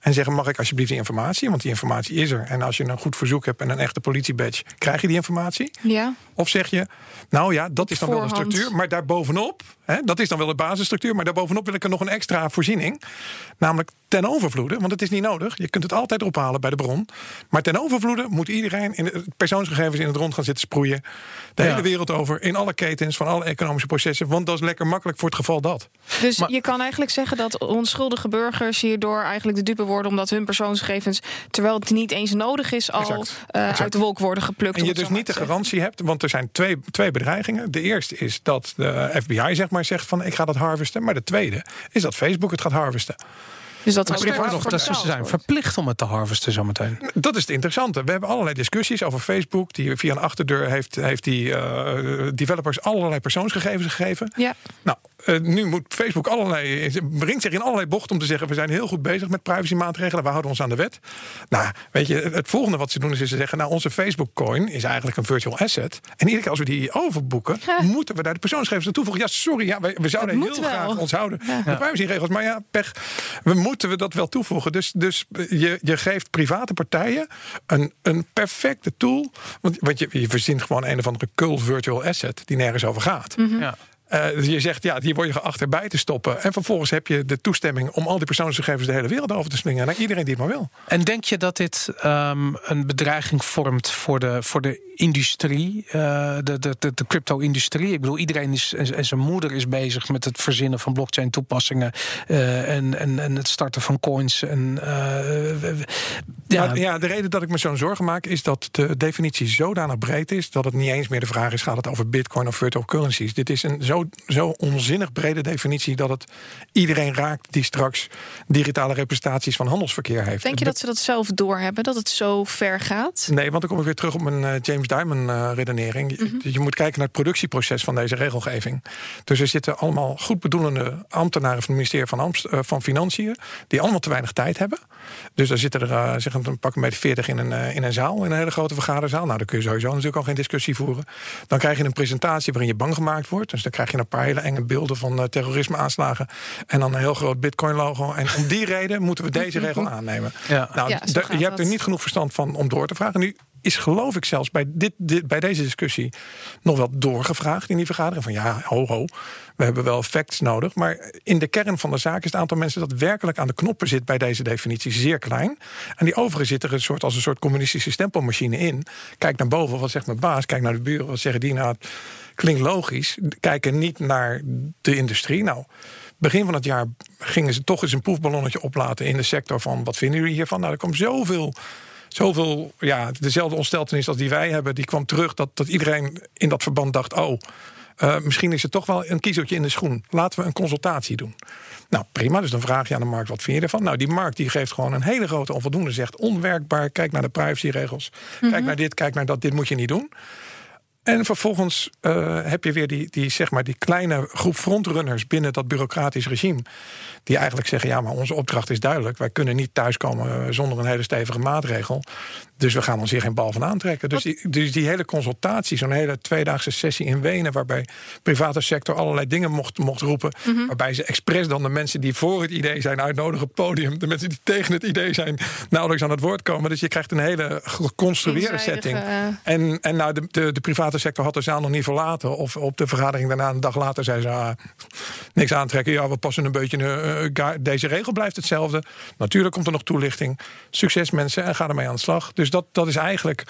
En zeggen: Mag ik alsjeblieft die informatie? Want die informatie is er. En als je een goed verzoek hebt en een echte politiebadge, krijg je die informatie. Ja. Of zeg je: Nou ja, dat is dan wel een structuur, maar daarbovenop, hè, dat is dan wel de basisstructuur, maar daarbovenop wil ik er nog een extra voorziening. Namelijk ten overvloede, want het is niet nodig. Je kunt het altijd ophalen bij de bron. Maar ten overvloede moet iedereen in de persoonsgegevens in het rond gaan zitten sproeien. De Ja. hele wereld over, in alle ketens van alle economische processen. Want dat is lekker makkelijk voor het geval dat. Dus Maar- je kan eigenlijk zeggen dat onschuldige burgers hierdoor eigenlijk de dupe worden omdat hun persoonsgegevens, terwijl het niet eens nodig is, al Exact. eh, Exact. uit de wolk worden geplukt. En je dus niet de garantie hebt, want er zijn twee, twee bedreigingen. De eerste is dat de FBI zeg maar zegt van ik ga dat harvesten. Maar de tweede is dat Facebook het gaat harvesten. Dus dat Maar er nog, dat ze zijn wordt. verplicht om het te harvesten zometeen. Dat is het interessante. We hebben allerlei discussies over Facebook. Die via een achterdeur heeft, heeft die eh, developers allerlei persoonsgegevens gegeven. Ja. Nou, eh, nu moet Facebook allerlei, brengt zich in allerlei bochten om te zeggen: we zijn heel goed bezig met privacymaatregelen, we houden ons aan de wet. Nou, weet je, het volgende wat ze doen is, is ze zeggen: nou, onze Facebook-coin is eigenlijk een virtual asset. En iedere keer als we die overboeken, Ja. moeten we daar de persoonsgegevens aan toevoegen. Ja, sorry, ja, we, we zouden heel wel. graag ons houden Ja. de privacyregels. Maar ja, pech, we moeten we dat wel toevoegen. Dus, dus je, je geeft private partijen een, een perfecte tool. Want, want je, je verzint gewoon een of andere cult virtual asset die nergens over gaat. Ja. Eh, dus je zegt, ja, hier word je geacht erbij te stoppen. En vervolgens heb je de toestemming om al die persoonsgegevens de hele wereld over te slingen. Naar iedereen die het maar wil. En denk je dat dit ehm, een bedreiging vormt voor de, voor de industrie, eh, de, de, de, crypto-industrie? Ik bedoel, iedereen is en zijn moeder is bezig met het verzinnen van blockchain-toepassingen eh, en, en, en het starten van coins. En, ja, Ja. ja, de reden dat ik me zo'n zorgen maak is dat de definitie zodanig breed is dat het niet eens meer de vraag is: gaat het over Bitcoin of virtual currencies? Dit is een zo, zo onzinnig brede definitie dat het iedereen raakt die straks digitale representaties van handelsverkeer heeft. Denk je dat ze dat zelf doorhebben, dat het zo ver gaat? Nee, want dan kom ik weer terug op mijn eh, James Diamond eh, redenering. Je- Je moet kijken naar het productieproces van deze regelgeving. Dus er zitten allemaal goed bedoelende ambtenaren van het ministerie van, Amst- eh, van Financiën... die allemaal te weinig tijd hebben. Dus daar zitten er zeg een pak een beetje 40 in een, in een zaal, in een hele grote vergaderzaal. Nou, dan kun je sowieso natuurlijk al geen discussie voeren. Dan krijg je een presentatie waarin je bang gemaakt wordt. Dus dan krijg je een paar hele enge beelden van eh, terrorisme-aanslagen... en dan een heel groot Bitcoin-logo. En om die reden moeten we deze regel aannemen. Ja. Nou, Ja, je hebt er niet genoeg verstand van om door te vragen. Nu is geloof ik zelfs bij, dit, bij deze discussie nog wel doorgevraagd in die vergadering. Van ja, ho ho, we hebben wel facts nodig. Maar in de kern van de zaak is het aantal mensen dat werkelijk aan de knoppen zit bij deze definitie zeer klein. En die overigen zitten er een soort, als een soort communistische stempelmachine in. Kijk naar boven, wat zegt mijn baas? Kijk naar de buren, wat zeggen die? Nou, het klinkt logisch. Kijken niet naar de industrie. Nou, begin van het jaar gingen ze toch eens een proefballonnetje oplaten in de sector van wat vinden jullie hiervan? Nou, er kwam zoveel zoveel, ja, dezelfde ontsteltenis als die wij hebben, die kwam terug dat, dat iedereen in dat verband dacht: oh, eh, misschien is het toch wel een kiezeltje in de schoen. Laten we een consultatie doen. Nou, prima. Dus dan vraag je aan de markt: wat vind je ervan? Nou, die markt die geeft gewoon een hele grote onvoldoende. Zegt onwerkbaar. Kijk naar de privacyregels. Kijk naar dit, kijk naar dat. Dit moet je niet doen. En vervolgens eh, heb je weer die, die, zeg maar, die kleine groep frontrunners binnen dat bureaucratisch regime. Die eigenlijk zeggen: ja, maar onze opdracht is duidelijk. Wij kunnen niet thuiskomen eh, zonder een hele stevige maatregel. Dus we gaan ons hier geen bal van aantrekken. Dus die, dus die hele consultatie, zo'n hele tweedaagse sessie in Wenen, waarbij private sector allerlei dingen mocht, mocht roepen. Waarbij ze expres dan de mensen die voor het idee zijn uitnodigen op het podium. De mensen die tegen het idee zijn nauwelijks aan het woord komen. Dus je krijgt een hele geconstrueerde setting. eh, En, en nou, de, de, de private sector had de zaal nog niet verlaten. Of op de vergadering daarna, een dag later, zei ze: ah, niks aantrekken. Ja, we passen een beetje. eh, eh, deze regel blijft hetzelfde. Natuurlijk komt er nog toelichting. Succes, mensen, en ga ermee aan de slag. Dus dat, dat is eigenlijk.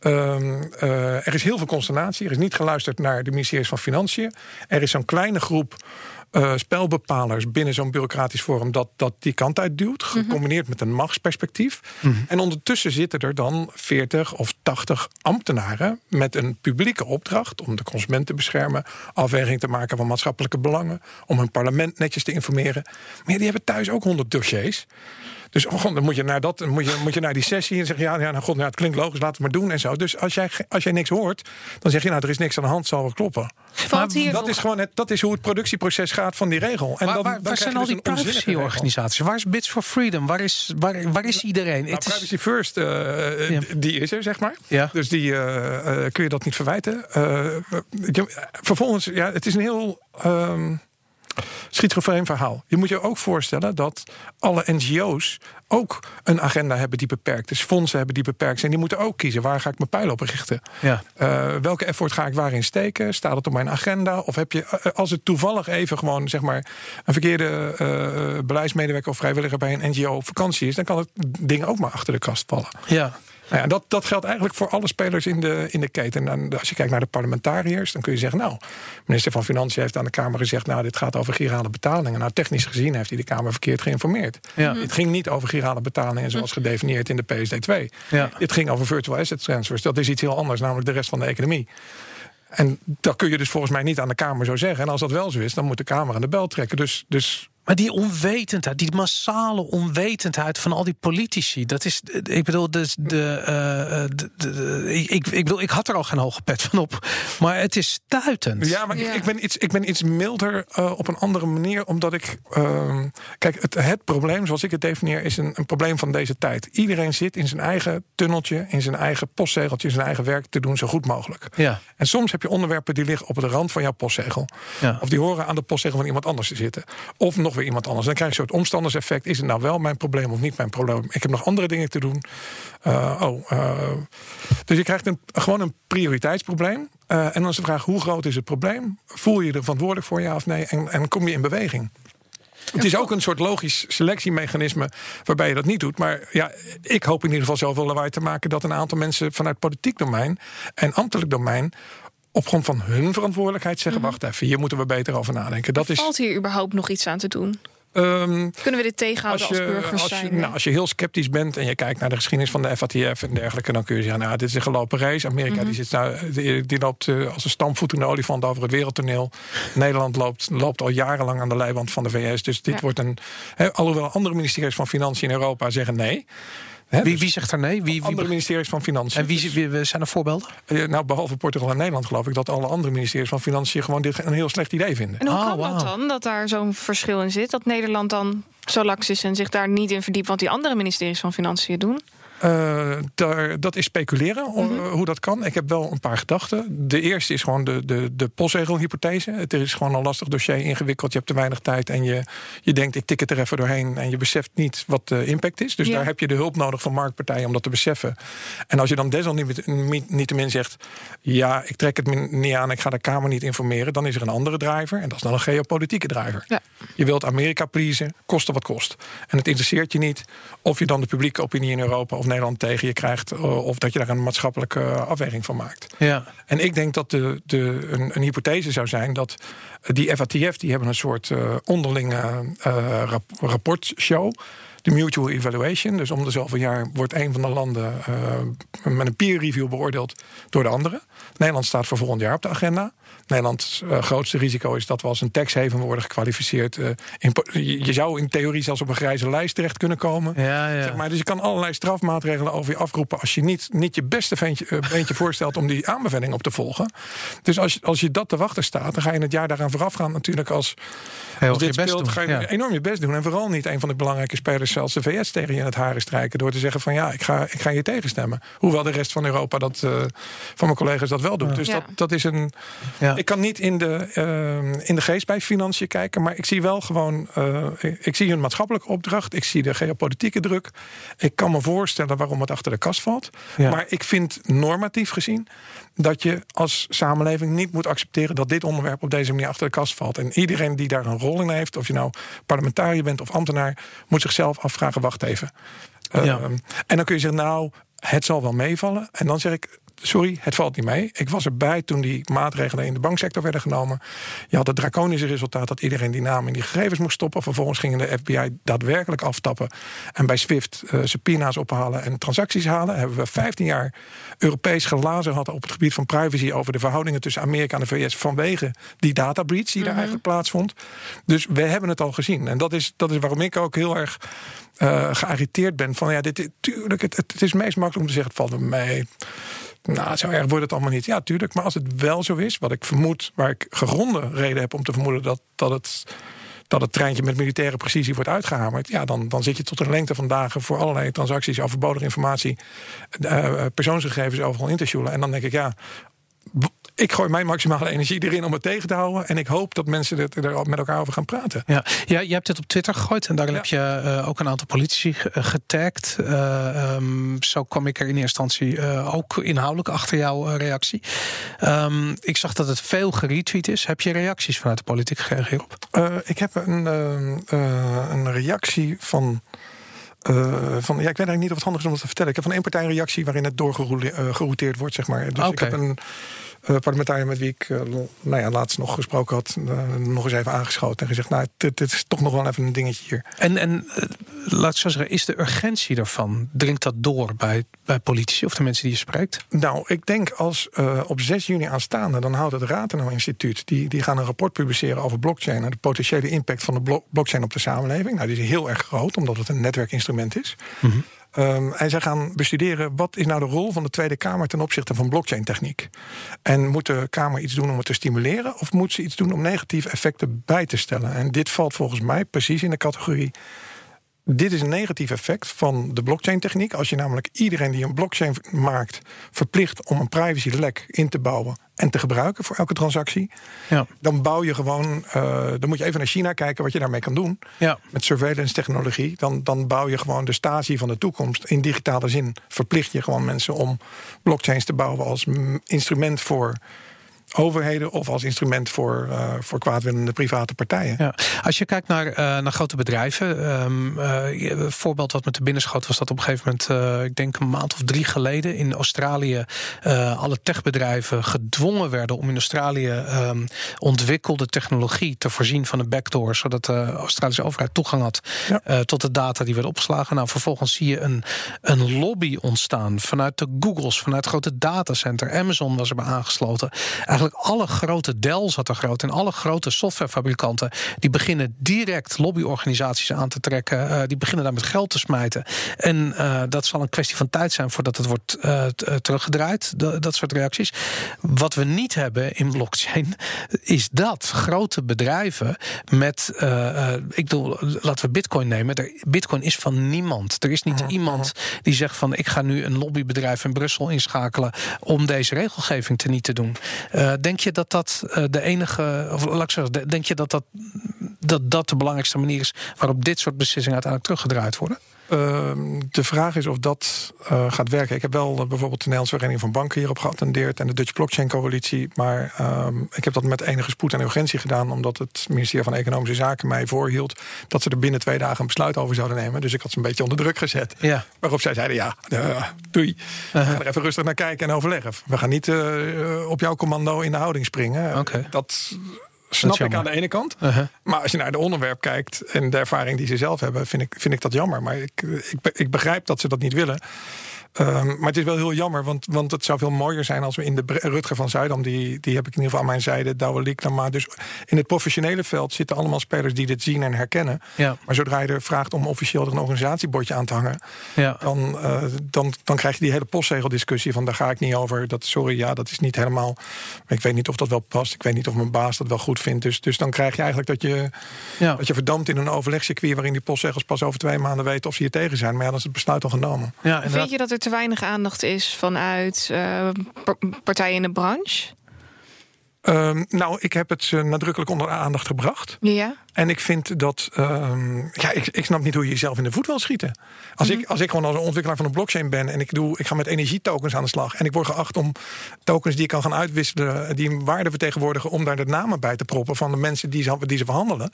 ehm, eh, er is heel veel consternatie. Er is niet geluisterd naar de ministeries van Financiën. Er is zo'n kleine groep. Eh, spelbepalers binnen zo'n bureaucratisch forum dat, dat die kant uit duwt, gecombineerd met een machtsperspectief. En ondertussen zitten er dan 40 of 80 ambtenaren met een publieke opdracht om de consument te beschermen, afweging te maken van maatschappelijke belangen, om hun parlement netjes te informeren. Maar ja, die hebben thuis ook 100 dossiers. Dus oh, god, dan moet je naar dat, moet je, moet je naar die sessie en zeggen: ja, ja nou, god, nou, het klinkt logisch, laten we het maar doen en zo. Dus als jij, als jij niks hoort, dan zeg je: nou, er is niks aan de hand, zal wel kloppen. Valt hier Dat is gewoon het, dat is hoe het productieproces gaat van die regel. En waar, dan, waar, dan waar krijg zijn al dus die privacy-organisaties? Waar is Bits for Freedom? Waar is, waar, waar is iedereen? Nou, is- privacy first, eh, Ja. die is er, zeg maar. Ja. Dus die eh, eh, kun je dat niet verwijten. Eh, je- vervolgens, ja, het is een heel ehm schizofreen verhaal. Je moet je ook voorstellen dat alle NGO's ook een agenda hebben die beperkt is. Fondsen hebben die beperkt zijn. Die moeten ook kiezen. Waar ga ik mijn pijl op richten? Ja. Eh, welke effort ga ik waarin steken? Staat het op mijn agenda? Of heb je, eh, als het toevallig even gewoon zeg maar een verkeerde eh, beleidsmedewerker of vrijwilliger bij een NGO op vakantie is, dan kan het ding ook maar achter de kast vallen. ja. Nou ja, dat, dat geldt eigenlijk voor alle spelers in de, in de keten. En als je kijkt naar de parlementariërs, dan kun je zeggen: Nou, minister van Financiën heeft aan de Kamer gezegd: Nou, dit gaat over girale betalingen. Nou, technisch gezien heeft hij de Kamer verkeerd geïnformeerd. Ja. Het ging niet over girale betalingen zoals gedefinieerd in de PSD2. Ja. Het ging over virtual asset transfers. Dat is iets heel anders, namelijk de rest van de economie. En dat kun je dus volgens mij niet aan de Kamer zo zeggen. En als dat wel zo is, dan moet de Kamer aan de bel trekken. Dus, dus Maar die onwetendheid, die massale onwetendheid van al die politici, dat is, ik bedoel, dus de, eh, de, de- de- ik, ik, bedoel, ik had er al geen hoge pet van op, maar het is stuitend. Ja, maar ik- Ja. Ik, ben iets, ik ben iets milder eh, op een andere manier. Omdat ik. ehm, kijk, het, het probleem, zoals ik het definieer, is een, een probleem van deze tijd. Iedereen zit in zijn eigen tunneltje, in zijn eigen postzegeltje, in zijn eigen werk te doen zo goed mogelijk. Ja. En soms heb je onderwerpen die liggen op de rand van jouw postzegel. Ja. Of die horen aan de postzegel van iemand anders te zitten. Of nog weer iemand anders. Dan krijg je een soort omstanderseffect. Is het nou wel mijn probleem of niet mijn probleem? Ik heb nog andere dingen te doen. Uh, oh, uh, dus je krijgt een, gewoon een prioriteitsprobleem. Uh, en dan is de vraag, hoe groot is het probleem? Voel je je er verantwoordelijk voor, ja of nee? En, en kom je in beweging? Het is ook een soort logisch selectiemechanisme waarbij je dat niet doet. Maar ja, ik hoop in ieder geval zoveel lawaai te maken dat een aantal mensen vanuit politiek domein en ambtelijk domein op grond van hun verantwoordelijkheid zeggen: Mhm. wacht even, hier moeten we beter over nadenken. Dat is. Valt hier überhaupt nog iets aan te doen? ehm, Kunnen we dit tegenhouden als, je, burgers als, je, zijn? nou, als je heel sceptisch bent en je kijkt naar de geschiedenis van de FATF en dergelijke, dan kun je zeggen: nou, dit is een gelopen race. Amerika Mhm. die, zit nou, die, die loopt eh, als een stampvoetende olifant over het wereldtoneel. Nederland loopt, loopt al jarenlang aan de leiband van de VS. Dus dit Ja. wordt een. Alhoewel andere ministeries van Financiën in Europa zeggen nee. Hè, Wie, dus wie zegt er nee? Wie, andere wie, ministeries van Financiën. en wie, Dus, wie, wie- zijn er voorbeelden? eh, nou, behalve Portugal en Nederland geloof ik dat alle andere ministeries van Financiën gewoon dit een heel slecht idee vinden. En hoe Oh, kan dat dan, dat daar zo'n verschil in zit? Dat Nederland dan zo laks is en zich daar niet in verdiept... wat die andere ministeries van Financiën doen? Eh, daar, dat is speculeren Mhm. hoe dat kan. Ik heb wel een paar gedachten. De eerste is gewoon de, de, de postzegelhypothese. Het is gewoon een lastig dossier, ingewikkeld. Je hebt te weinig tijd en je, je denkt, ik tik het er even doorheen. En je beseft niet wat de impact is. Dus daar heb je de hulp nodig van marktpartijen om dat te beseffen. En als je dan desalniettemin zegt, ja, ik trek het niet aan, ik ga de Kamer niet informeren. Dan is er een andere driver en dat is dan een geopolitieke driver. Ja. Je wilt Amerika pleasen, koste wat kost. En het interesseert je niet of je dan de publieke opinie in Europa of Nederland tegen je krijgt. eh, Of dat je daar een maatschappelijke eh, afweging van maakt. Ja. En ik denk dat de, de, een, een hypothese zou zijn dat die FATF, die hebben een soort eh, onderlinge rap- rapportshow. De mutual evaluation. Dus om de zoveel jaar wordt een van de landen eh, met een peer review beoordeeld door de andere. Nederland staat voor volgend jaar op de agenda. Nederlands eh, grootste risico is dat we als een tax haven worden gekwalificeerd. eh, in je zou in theorie zelfs op een grijze lijst terecht kunnen komen. Ja, ja. Zeg maar, dus je kan allerlei strafmaatregelen over je afroepen als je niet, niet je beste ventje, beentje voorstelt om die aanbeveling op te volgen. Dus als, je- als je dat te wachten staat, dan ga je het jaar daaraan voorafgaan natuurlijk als, Heel als dit je best speelt, ga je ja. enorm je best doen. En vooral niet een van de belangrijke spelers, zelfs de VS, tegen je in het haren strijken. Door te zeggen van ja, ik ga, ik ga je tegenstemmen. Hoewel de rest van Europa dat, eh, van mijn collega's dat wel doet. Dus Ja. dat, dat is een. Ja. Ik kan niet in de, eh, in de geest bij financiën kijken, maar ik zie wel gewoon. eh, ik, ik zie een maatschappelijke opdracht. Ik zie de geopolitieke druk. Ik kan me voorstellen waarom het achter de kast valt. Ja. Maar ik vind normatief gezien dat je als samenleving niet moet accepteren dat dit onderwerp op deze manier achter de kast valt. En iedereen die daar een rol in heeft, of je nou parlementariër bent of ambtenaar, moet zichzelf afvragen: wacht even. Eh, Ja. En dan kun je zeggen, nou, het zal wel meevallen. En dan zeg ik, sorry, het valt niet mee. Ik was erbij toen die maatregelen in de banksector werden genomen. Je had het draconische resultaat dat iedereen die naam in die gegevens moest stoppen. Vervolgens gingen de FBI daadwerkelijk aftappen. En bij SWIFT uh, subpoena's ophalen en transacties halen. Hebben we 15 jaar Europees gelazen hadden op het gebied van privacy over de verhoudingen tussen Amerika en de VS vanwege die data breach die daar eigenlijk plaatsvond. Dus we hebben het al gezien. En dat is, dat is waarom ik ook heel erg uh, geagiteerd ben van ja, dit, tuurlijk, het, het, is meest makkelijk om te zeggen: het valt me mee. Nou, zo erg wordt het allemaal niet. Ja, tuurlijk. Maar als het wel zo is, wat ik vermoed, waar ik gegronde reden heb om te vermoeden dat, dat het dat het treintje met militaire precisie wordt uitgehamerd, ja, dan, dan zit je tot een lengte van dagen voor allerlei transacties, overbodige informatie, uh, persoonsgegevens overal in te. En dan denk ik, ja, ik gooi mijn maximale energie erin om het tegen te houden. En ik hoop dat mensen er met elkaar over gaan praten. Ja, ja je hebt dit op Twitter gegooid. En daar heb je uh, ook een aantal politici eh, getagd. Uh, um, zo kwam ik er in eerste instantie uh, ook inhoudelijk achter jouw reactie. Um, ik zag dat het veel geretweet is. Heb je reacties vanuit de politiek gekregen hierop? ik heb een, een reactie van... Uh, van, ja, ik weet eigenlijk niet of het handig is om het te vertellen. Ik heb van één partij een reactie waarin het doorgerouteerd wordt, zeg maar. Dus okay. ik heb een, parlementariër met wie ik uh, nou ja, laatst nog gesproken had, uh, nog eens even aangeschoten en gezegd: Nou, dit, dit, is toch nog wel even een dingetje hier. En, en laat ik zo zeggen, is de urgentie daarvan, dringt dat door bij, bij politici of de mensen die je spreekt? Nou, ik denk als op 6 juni aanstaande, dan houdt het Ratenau Instituut, die, die gaan een rapport publiceren over blockchain en de potentiële impact van de blockchain op de samenleving. Nou, die is heel erg groot, omdat het een netwerkinstrument is. Mm Um, en zij gaan bestuderen wat is nou de rol van de Tweede Kamer ten opzichte van blockchain techniek. En moet de Kamer iets doen om het te stimuleren of moet ze iets doen om negatieve effecten bij te stellen? En dit valt volgens mij precies in de categorie dit is een negatief effect van de blockchain-techniek. Als je namelijk iedereen die een blockchain maakt verplicht om een privacy-lek in te bouwen en te gebruiken voor elke transactie, ja. dan bouw je gewoon. Uh, dan moet je even naar China kijken wat je daarmee kan doen. Ja. Met surveillance technologie. Dan, dan bouw je gewoon de Stasi van de toekomst. In digitale zin verplicht je gewoon mensen om blockchains te bouwen als instrument voor overheden of als instrument voor, uh, voor kwaadwillende private partijen. Ja. Als je kijkt naar, uh, naar grote bedrijven, um, uh, een voorbeeld wat me te binnen schoot was dat op een gegeven moment, ik denk een maand of drie geleden, in Australië alle techbedrijven gedwongen werden om in Australië um, ontwikkelde technologie te voorzien van een backdoor, zodat de Australische overheid toegang had ja. tot de data die werd opgeslagen. Nou, vervolgens zie je een, een lobby ontstaan vanuit de Googles, vanuit grote datacenter. Amazon was erbij aangesloten. Eigenlijk alle grote Dell zat er groot en alle grote softwarefabrikanten die beginnen direct lobbyorganisaties aan te trekken. Uh, die beginnen daar met geld te smijten. En uh, dat zal een kwestie van tijd zijn voordat het wordt uh, teruggedraaid. dat soort reacties. Wat we niet hebben in blockchain is dat grote bedrijven met, ik bedoel, laten we Bitcoin nemen. Er, Bitcoin is van niemand. Er is niet mhm, iemand mhm. die zegt van ik ga nu een lobbybedrijf in Brussel inschakelen om deze regelgeving te niet te doen. Uh, denk je dat dat uh, de enige, of laat ik zeggen, denk je dat dat, dat dat de belangrijkste manier is waarop dit soort beslissingen uiteindelijk teruggedraaid worden? Ehm, de vraag is of dat uh, gaat werken. Ik heb wel uh, bijvoorbeeld de Nederlandse Vereniging van Banken hierop geattendeerd en de Dutch Blockchain Coalitie. Maar um, ik heb dat met enige spoed en urgentie gedaan, omdat het ministerie van Economische Zaken mij voorhield dat ze er binnen twee dagen een besluit over zouden nemen. Dus ik had ze een beetje onder druk gezet. Ja. Waarop zij zeiden: ja, uh, doei. -huh. We gaan er even rustig naar kijken en overleggen. We gaan niet op jouw commando in de houding springen. Okay. Dat snap ik aan de ene kant. Uh-huh. Maar als je naar de onderwerp kijkt en de ervaring die ze zelf hebben, vind ik, vind ik dat jammer. Maar ik, ik, ik begrijp dat ze dat niet willen. Um, maar het is wel heel jammer, want, want het zou veel mooier zijn als we in de Rutger van Zuidam, die, die heb ik in ieder geval aan mijn zijde, Douwe maar Dus in het professionele veld zitten allemaal spelers die dit zien en herkennen. Ja. Maar zodra je er vraagt om officieel er een organisatiebordje aan te hangen, ja. dan, uh, dan, dan krijg je die hele postzegeldiscussie van daar ga ik niet over. Dat, sorry, ja, dat is niet helemaal. Ik weet niet of dat wel past. Ik weet niet of mijn baas dat wel goed vindt. Dus, dus dan krijg je eigenlijk dat je, ja. dat je verdampt in een overlegcircuit waarin die postzegels pas over twee maanden weten of ze hier tegen zijn. Maar ja, dan is het besluit al genomen. Ja, Vind je dat er te weinig aandacht is vanuit uh, partijen in de branche? Um, nou, ik heb het uh, nadrukkelijk onder aandacht gebracht. Ja. En ik vind dat. Um, ja, ik, ik snap niet hoe je jezelf in de voet wil schieten. Als, ik, mhm. als ik gewoon als een ontwikkelaar van een blockchain ben en ik, doe, ik ga met energietokens aan de slag. En ik word geacht om tokens die ik kan gaan uitwisselen, die een waarde vertegenwoordigen, om daar de namen bij te proppen van de mensen die ze, die ze verhandelen.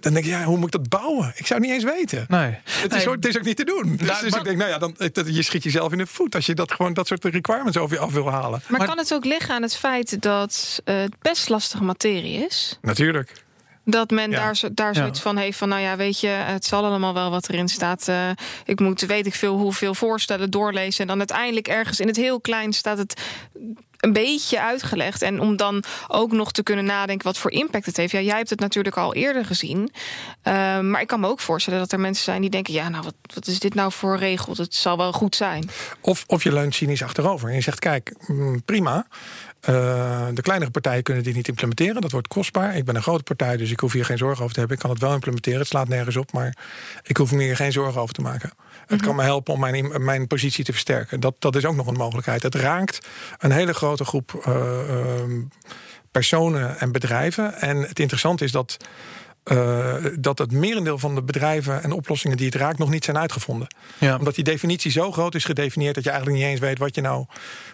Dan denk ik, ja, hoe moet ik dat bouwen? Ik zou het niet eens weten. Nee. Het, is, ook, het is ook niet te doen. Dus, nou, dus ik denk, nou ja, dan, je schiet jezelf in de voet als je dat gewoon dat soort requirements over je af wil halen. Maar, maar kan het ook liggen aan het feit dat uh, het best lastige materie is? Natuurlijk. Dat men daar, daar zoiets van heeft van, nou ja, weet je, het zal allemaal wel wat erin staat. Uh, ik moet, weet ik veel, hoeveel voorstellen doorlezen. En dan uiteindelijk ergens in het heel klein staat het een beetje uitgelegd. En om dan ook nog te kunnen nadenken wat voor impact het heeft. Ja, jij hebt het natuurlijk al eerder gezien. Ehm, maar ik kan me ook voorstellen dat er mensen zijn die denken: ja, nou, wat, wat is dit nou voor regel? Het zal wel goed zijn. Of, of je leunt cynisch achterover en je zegt: kijk, mm, prima. Uh, de kleinere partijen kunnen dit niet implementeren. Dat wordt kostbaar. Ik ben een grote partij, dus ik hoef hier geen zorgen over te hebben. Ik kan het wel implementeren. Het slaat nergens op, maar ik hoef me hier geen zorgen over te maken. Het kan mhm. me helpen om mijn, mijn positie te versterken. Dat, dat is ook nog een mogelijkheid. Het raakt een hele grote groep uh, uh, personen en bedrijven. En het interessante is dat uh, dat het merendeel van de bedrijven en oplossingen die het raakt nog niet zijn uitgevonden. Ja. Omdat die definitie zo groot is gedefinieerd dat je eigenlijk niet eens weet wat je nou,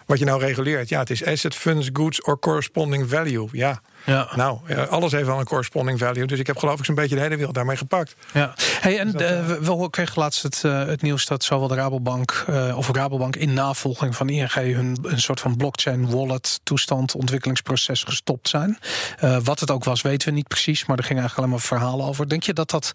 wat je nou reguleert. Ja, het is asset, funds, goods or corresponding value. Ja. Ja. Nou, alles heeft wel een corresponding value. Dus ik heb geloof ik zo'n beetje de hele wereld daarmee gepakt. Ja. Hey, en dus uh, we kregen laatst het, uh, het, nieuws dat zowel de Rabobank of Rabobank in navolging van ING hun een soort van blockchain wallet toestand ontwikkelingsproces gestopt zijn. wat het ook was, weten we niet precies, maar er ging eigenlijk alleen maar verhalen over. Denk je dat dat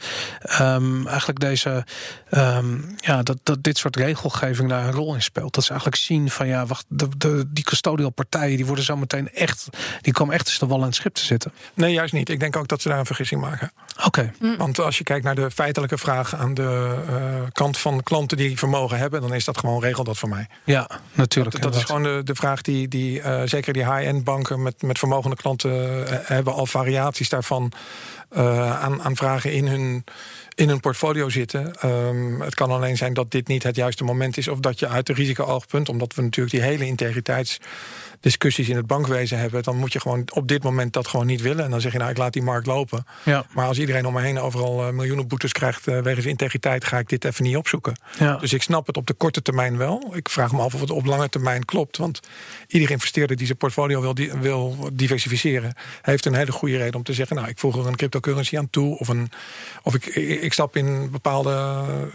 um, eigenlijk deze um, ja, dat, dat dit soort regelgeving daar een rol in speelt? Dat ze eigenlijk zien van ja, wacht, de, de, die custodial partijen die worden zo meteen echt, die komen echt tussen de wal en schip te zitten? Nee, juist niet. Ik denk ook dat ze daar een vergissing maken. Oké. Mm. Want als je kijkt naar de feitelijke vraag aan de uh, kant van klanten die vermogen hebben, dan is dat gewoon regel dat voor mij. Ja, natuurlijk. Dat, is gewoon de, de vraag die, die uh, zeker die high-end banken met, met vermogende klanten uh, hebben al variaties daarvan aan, aan vragen in hun in een portfolio zitten. Um, het kan alleen zijn dat dit niet het juiste moment is, of dat je uit de risico-oogpunt, omdat we natuurlijk die hele integriteits discussies in het bankwezen hebben, dan moet je gewoon op dit moment dat gewoon niet willen. En dan zeg je, nou, ik laat die markt lopen. Ja. Maar als iedereen om me heen overal uh, miljoenen boetes krijgt uh, wegens integriteit, ga ik dit even niet opzoeken. Ja. Dus ik snap het op de korte termijn wel. Ik vraag me af of het op lange termijn klopt. Want iedere investeerder die zijn portfolio wil, die, wil diversificeren, heeft een hele goede reden om te zeggen, nou, ik voeg er een cryptocurrency aan toe. Of, een, of ik, ik stap in bepaalde,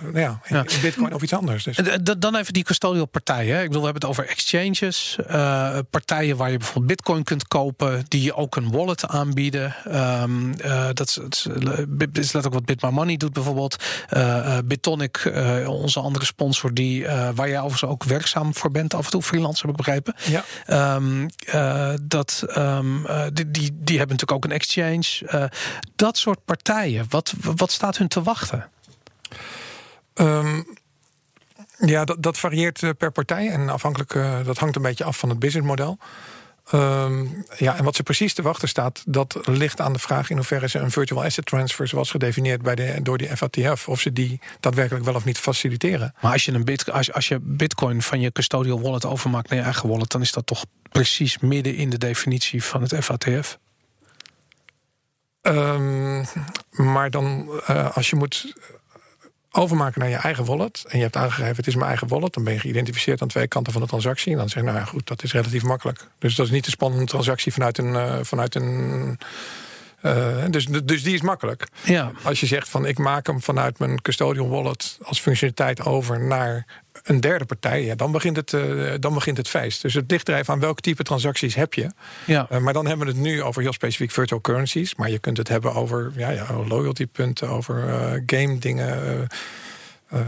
nou ja, in, ja. bitcoin of iets anders. Dus. Dan even die custodial partijen. Ik bedoel, we hebben het over exchanges, uh, partijen waar je bijvoorbeeld bitcoin kunt kopen, die je ook een wallet aanbieden. Um, uh, dat, is, dat is let ook wat Bitmar Money doet bijvoorbeeld. Uh, Bitonic, onze andere sponsor, die, waar jij overigens ook werkzaam voor bent, af en toe freelance heb ik begrepen. Ja. Um, dat, um, die, die, die hebben natuurlijk ook een exchange. dat soort partijen, wat, wat staat hun te wachten? Um, ja, dat, dat varieert eh, per partij en afhankelijk, uh, dat hangt een beetje af van het businessmodel. Um, ja, en wat ze precies te wachten staat, dat ligt aan de vraag in hoeverre ze een virtual asset transfer, zoals gedefinieerd bij de, door die FATF, of ze die daadwerkelijk wel of niet faciliteren. Maar als je, een bit, als, als je bitcoin van je custodial wallet overmaakt naar je eigen wallet, dan is dat toch precies midden in de definitie van het FATF? Um, ehm, maar dan, uh, als je moet overmaken naar je eigen wallet. En je hebt aangegeven, het is mijn eigen wallet. Dan ben je geïdentificeerd aan twee kanten van de transactie. En dan zeg je, nou ja, goed, dat is relatief makkelijk. Dus dat is niet een spannende transactie vanuit een, uh, vanuit een uh, dus, dus die is makkelijk. Ja. Als je zegt van ik maak hem vanuit mijn custodial wallet als functionaliteit over naar een derde partij, ja, dan, begint het, uh, dan begint het feest. Dus het ligt er even aan welk type transacties heb je. Ja. Uh, maar dan hebben we het nu over heel specifiek virtual currencies. Maar je kunt het hebben over ja, ja, loyalty punten, over game dingen uh,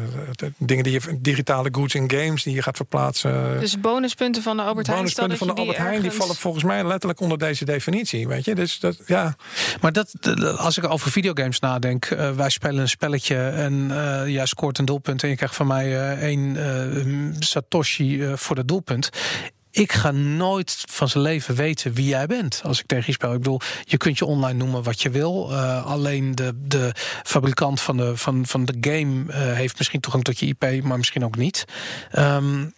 dingen die je digitale goods en games die je gaat verplaatsen. Dus bonuspunten van de Albert Heijn. Bonuspunten van de Albert Heijn die vallen volgens mij letterlijk onder deze definitie. Weet je, dus dat ja. Maar dat, als ik over videogames nadenk, uh, wij spelen een spelletje en uh, jij scoort een doelpunt en je krijgt van mij één Satoshi voor dat doelpunt ik ga nooit van zijn leven weten wie jij bent als ik tegen je speel. Ik bedoel, je kunt je online noemen wat je wil. Uh, alleen de, de fabrikant van de, van, van de game uh, heeft misschien toegang tot je IP, maar misschien ook niet. Um,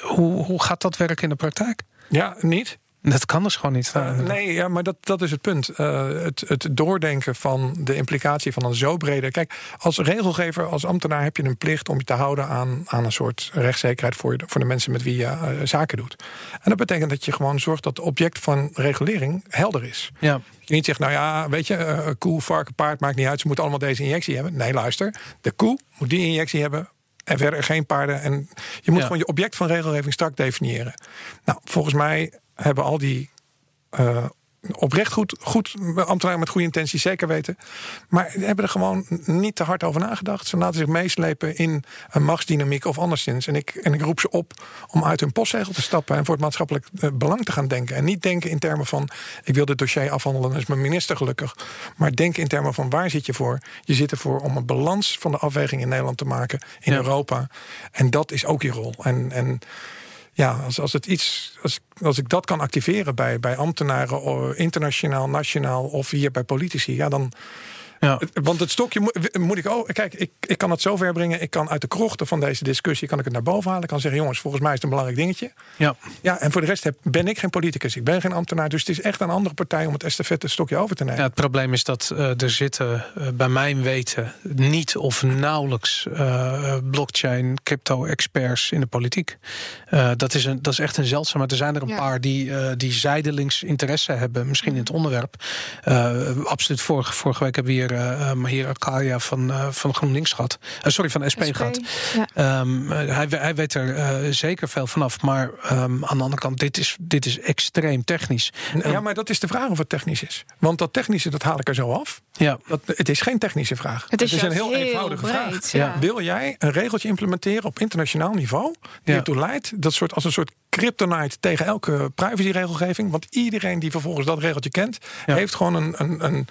hoe, hoe gaat dat werken in de praktijk? Ja, niet. Dat kan dus gewoon niet. Uh, nee, ja, maar dat, dat is het punt. Uh, het, het doordenken van de implicatie van een zo brede. Kijk, als regelgever, als ambtenaar heb je een plicht om je te houden aan, aan een soort rechtszekerheid voor, voor de mensen met wie je uh, zaken doet. En dat betekent dat je gewoon zorgt dat het object van regulering helder is. Ja. Je niet zegt, nou ja, weet je, koe, varken, paard maakt niet uit, ze moeten allemaal deze injectie hebben. Nee, luister, de koe moet die injectie hebben, en verder geen paarden. En je moet gewoon je object van regelgeving strak definiëren. Nou, volgens mij hebben al die uh, oprecht goed, goed ambtenaren met goede intenties zeker weten. Maar hebben er gewoon niet te hard over nagedacht. Ze laten zich meeslepen in een machtsdynamiek of anderszins. En ik, en ik roep ze op om uit hun postzegel te stappen en voor het maatschappelijk eh, belang te gaan denken. En niet denken in termen van ik wil dit dossier afhandelen, dan is mijn minister gelukkig. Maar denken in termen van waar zit je voor? Je zit ervoor om een balans van de afweging in Nederland te maken, in Europa. En dat is ook je rol. En, en ja, als, als, het iets, als, als ik dat kan activeren bij, bij ambtenaren, internationaal, nationaal of hier bij politici, ja, dan, ja. Want het stokje moet, moet ik ook. Kijk, ik, ik kan het zo ver brengen. Ik kan uit de krochten van deze discussie kan ik het naar boven halen. Ik kan zeggen, jongens, volgens mij is het een belangrijk dingetje. Ja. Ja, en voor de rest heb, ben ik geen politicus. Ik ben geen ambtenaar. Dus het is echt een andere partij om het estafette stokje over te nemen. Ja, het probleem is dat uh, er zitten uh, bij mijn weten niet of nauwelijks uh, blockchain, crypto-experts in de politiek. dat, is een, dat is echt een zeldzaam. Maar er zijn er een ja. paar die, die zijdelings interesse hebben, misschien in het onderwerp. absoluut, vorige, vorige week hebben we hier uh, Mahir Akalia van, uh, van GroenLinks gehad. Uh, sorry, van SP, SP gehad. Ja. Um, hij, hij weet er zeker veel vanaf. Maar um, aan de andere kant, dit is, dit is extreem technisch. Ja, maar dat is de vraag of het technisch is. Want dat technische, dat haal ik er zo af. Ja. Dat, het is geen technische vraag. Het is, het is een heel, heel eenvoudige breed, vraag. Ja. Wil jij een regeltje implementeren op internationaal niveau... die ertoe leidt, dat soort, als een soort kryptonite tegen elke privacyregelgeving... want iedereen die vervolgens dat regeltje kent... heeft gewoon een, een, een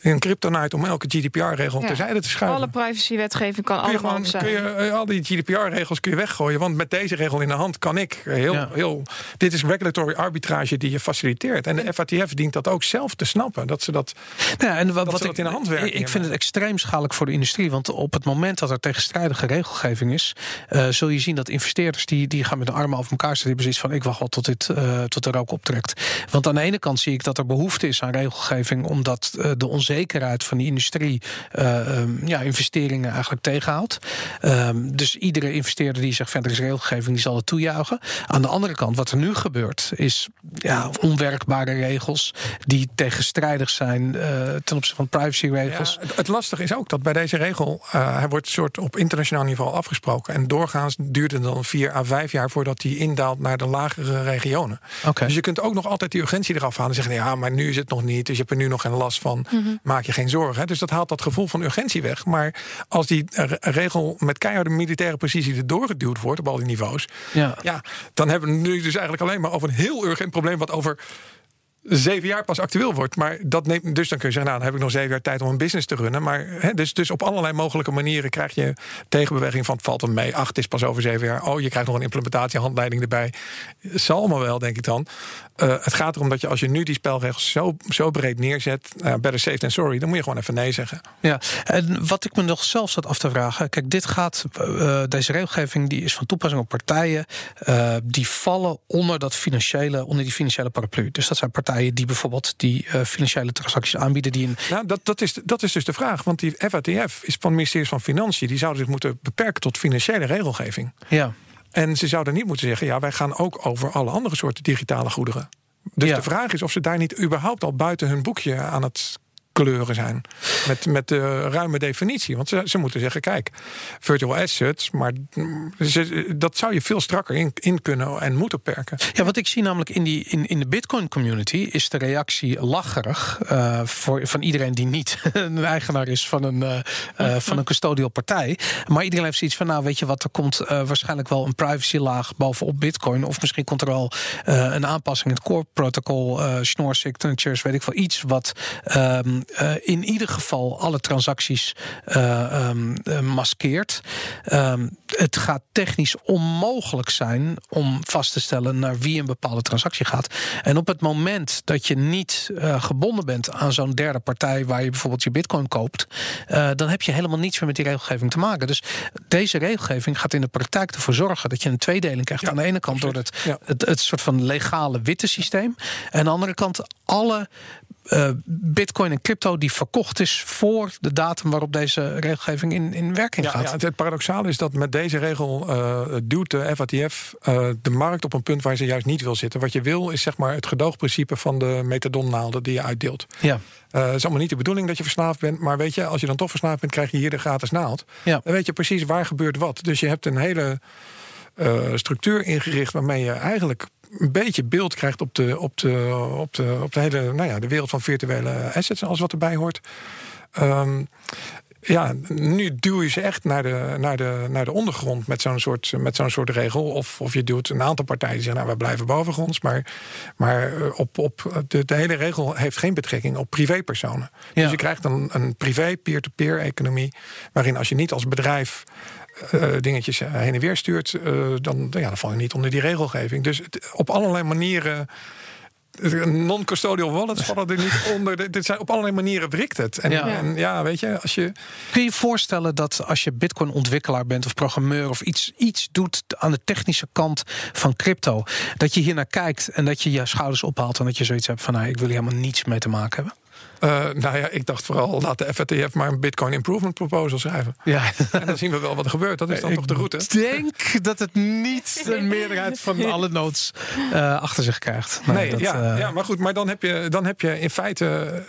een kryptonite om elke GDPR-regel ja. terzijde te schuiven. Alle privacywetgeving kan kun je allemaal gewoon, zijn. Kun je, al die GDPR-regels kun je weggooien. Want met deze regel in de hand kan ik heel... Ja. heel dit is regulatory arbitrage die je faciliteert. En de FATF dient dat ook zelf te snappen. Dat ze dat, ja, en wat, dat wat ze ik, dat in de hand werken. Ik vind het extreem schadelijk voor de industrie. Want op het moment dat er tegenstrijdige regelgeving is... Uh, zul je zien dat investeerders die, die gaan met de armen over elkaar zitten. Die zoiets van, ik wacht wel tot, dit, uh, tot er ook optrekt. Want aan de ene kant zie ik dat er behoefte is aan regelgeving... omdat uh, de onzekerheid van die industrie uh, um, ja, investeringen eigenlijk tegenhoudt. Um, dus iedere investeerder die zegt verder is regelgeving, die zal het toejuichen. Aan de andere kant, wat er nu gebeurt, is ja, onwerkbare regels die tegenstrijdig zijn ten opzichte van privacyregels. Het, het, lastige is ook dat bij deze regel, hij wordt soort op internationaal niveau afgesproken. En doorgaans duurt het dan vier à vijf jaar voordat hij indaalt naar de lagere regionen. Okay. Dus je kunt ook nog altijd die urgentie eraf halen en zeggen: ja, maar nu is het nog niet, dus je hebt er nu nog geen last van. Mm -hmm. Maak je geen zorgen. Hè? Dus dat haalt dat gevoel van urgentie weg. Maar als die regel met keiharde militaire precisie erdoor geduwd wordt op al die niveaus, ja. Ja, dan hebben we nu dus eigenlijk alleen maar over een heel urgent probleem wat over zeven jaar pas actueel wordt. Maar dat neemt, dus dan kun je zeggen, nou, dan heb ik nog zeven jaar tijd om een business te runnen. Maar hè, dus, dus op allerlei mogelijke manieren krijg je tegenbeweging van het valt er mee. Ach, het is pas over zeven jaar. Oh, je krijgt nog een implementatiehandleiding erbij. Zal allemaal wel, denk ik dan. Uh, het gaat erom dat je als je nu die spelregels zo, zo breed neerzet, uh, better safe than sorry, dan moet je gewoon even nee zeggen. Ja, en wat ik me nog zelf zat af te vragen, kijk, dit gaat, uh, deze regelgeving die is van toepassing op partijen die vallen onder dat financiële, onder die financiële paraplu. Dus dat zijn partijen die bijvoorbeeld die financiële transacties aanbieden die een. Nou, dat, dat, is, dat is dus de vraag, want die FATF is van het ministerie van Financiën, die zouden zich moeten beperken tot financiële regelgeving. Ja. En ze zouden niet moeten zeggen: ja, wij gaan ook over alle andere soorten digitale goederen. Dus ja. de vraag is of ze daar niet überhaupt al buiten hun boekje aan het kleuren zijn. Met, met de ruime definitie. Want ze, ze moeten zeggen: kijk, virtual assets, maar dat zou je veel strakker in, in kunnen en moeten perken. Ja, wat ik zie namelijk in, die, in, in de Bitcoin community is de reactie lacherig uh, voor, van iedereen die niet een eigenaar is van een, uh, uh, van een custodial partij. Maar iedereen heeft zoiets van: nou, weet je wat, er komt waarschijnlijk wel een privacylaag bovenop Bitcoin. Of misschien komt er al een aanpassing in het core protocol, schnorr signatures, weet ik veel, iets wat. Um, uh, in ieder geval alle transacties uh, um, uh, maskeert. Um, het gaat technisch onmogelijk zijn om vast te stellen naar wie een bepaalde transactie gaat. En op het moment dat je niet gebonden bent aan zo'n derde partij waar je bijvoorbeeld je bitcoin koopt, dan heb je helemaal niets meer met die regelgeving te maken. Dus deze regelgeving gaat in de praktijk ervoor zorgen dat je een tweedeling krijgt. Ja, aan de ene kant door het, ja. het, het soort van legale witte systeem. En aan de andere kant alle uh, bitcoin en crypto die verkocht is voor de datum waarop deze regelgeving in, in werking ja, gaat. Ja, het paradoxale is dat met deze regel uh, duwt de FATF uh, de markt op een punt waar ze juist niet wil zitten. Wat je wil is zeg maar het gedoogprincipe van de metadonnaalden die je uitdeelt. Ja. Het is allemaal niet de bedoeling dat je verslaafd bent. Maar weet je, als je dan toch verslaafd bent, krijg je hier de gratis naald. Ja. Dan weet je precies waar gebeurt wat. Dus je hebt een hele structuur ingericht waarmee je eigenlijk een beetje beeld krijgt op de, op de, op de, op de hele nou ja, de wereld van virtuele assets en alles wat erbij hoort. Um, ja, nu duw je ze echt naar de, naar de, naar de ondergrond met zo'n soort, met zo'n soort regel. Of, of je duwt een aantal partijen die zeggen, nou, we blijven bovengronds. Maar, maar eh, op, op, de, de hele regel heeft geen betrekking op privépersonen. Dus je krijgt een, een privé peer-to-peer economie. Waarin als je niet als bedrijf dingetjes heen en weer stuurt, uh, dan, ja, dan val je niet onder die regelgeving. Dus het, op allerlei manieren Non-custodial wallets vallen er niet onder. Dit zijn, op allerlei manieren wrikt het. En ja. en ja, weet je, als je. Kun je je voorstellen dat als je Bitcoin-ontwikkelaar bent of programmeur of iets, iets doet aan de technische kant van crypto, dat je hier naar kijkt en dat je je schouders ophaalt en dat je zoiets hebt van, nou, ik wil hier helemaal niets mee te maken hebben? Uh, nou ja, ik dacht vooral, laat de FATF maar een Bitcoin Improvement Proposal schrijven. Ja. En dan zien we wel wat er gebeurt. Dat is dan toch de route? Ik denk dat het niet de meerderheid van alle notes uh, achter zich krijgt. Nee, nee dat, ja, uh... ja, maar goed, maar dan heb je, dan heb je in feite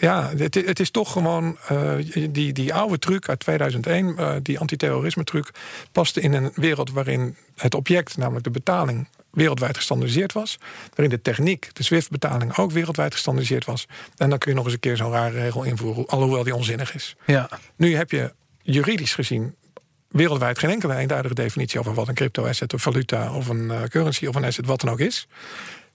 ja, het, het, is toch gewoon uh, die, die oude truc uit 2001, uh, die antiterrorisme truc, paste in een wereld waarin het object, namelijk de betaling, wereldwijd gestandardiseerd was. Waarin de techniek, de SWIFT-betaling, ook wereldwijd gestandardiseerd was. En dan kun je nog eens een keer zo'n rare regel invoeren, alhoewel die onzinnig is. Ja. Nu heb je juridisch gezien wereldwijd geen enkele eenduidige definitie over wat een crypto-asset of valuta of een uh, currency of een asset, wat dan ook is.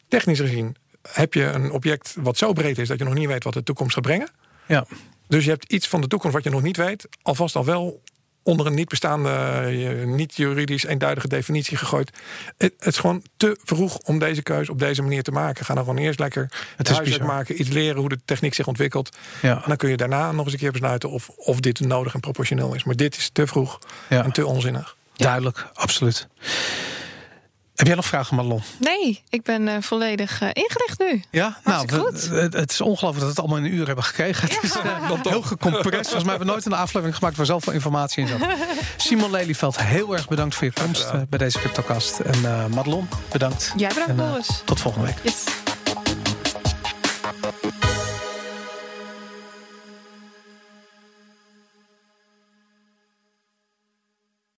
Technisch gezien heb je een object wat zo breed is dat je nog niet weet wat de toekomst gaat brengen. Ja. Dus je hebt iets van de toekomst wat je nog niet weet, alvast al wel onder een niet bestaande, eh, niet juridisch eenduidige definitie gegooid. Het, is gewoon te vroeg om deze keuze op deze manier te maken. Ga dan gewoon eerst lekker het huis maken, iets leren hoe de techniek zich ontwikkelt. Ja. En dan kun je daarna nog eens een keer besluiten of, of dit nodig en proportioneel is. Maar dit is te vroeg en te onzinnig. Duidelijk, absoluut. Heb jij nog vragen, Marlon? Nee, ik ben uh, volledig uh, ingelicht nu. Ja, nou, goed. Het, het, is ongelooflijk dat we het allemaal in een uur hebben gekregen. Ja. Het is uh, heel gecompressed. Volgens mij hebben we nooit een aflevering gemaakt waar zoveel informatie in zat. Simon Lelyveld, heel erg bedankt voor je komst bij deze CryptoCast. En Madelon, bedankt. Jij bedankt, Boris. tot volgende week. Yes.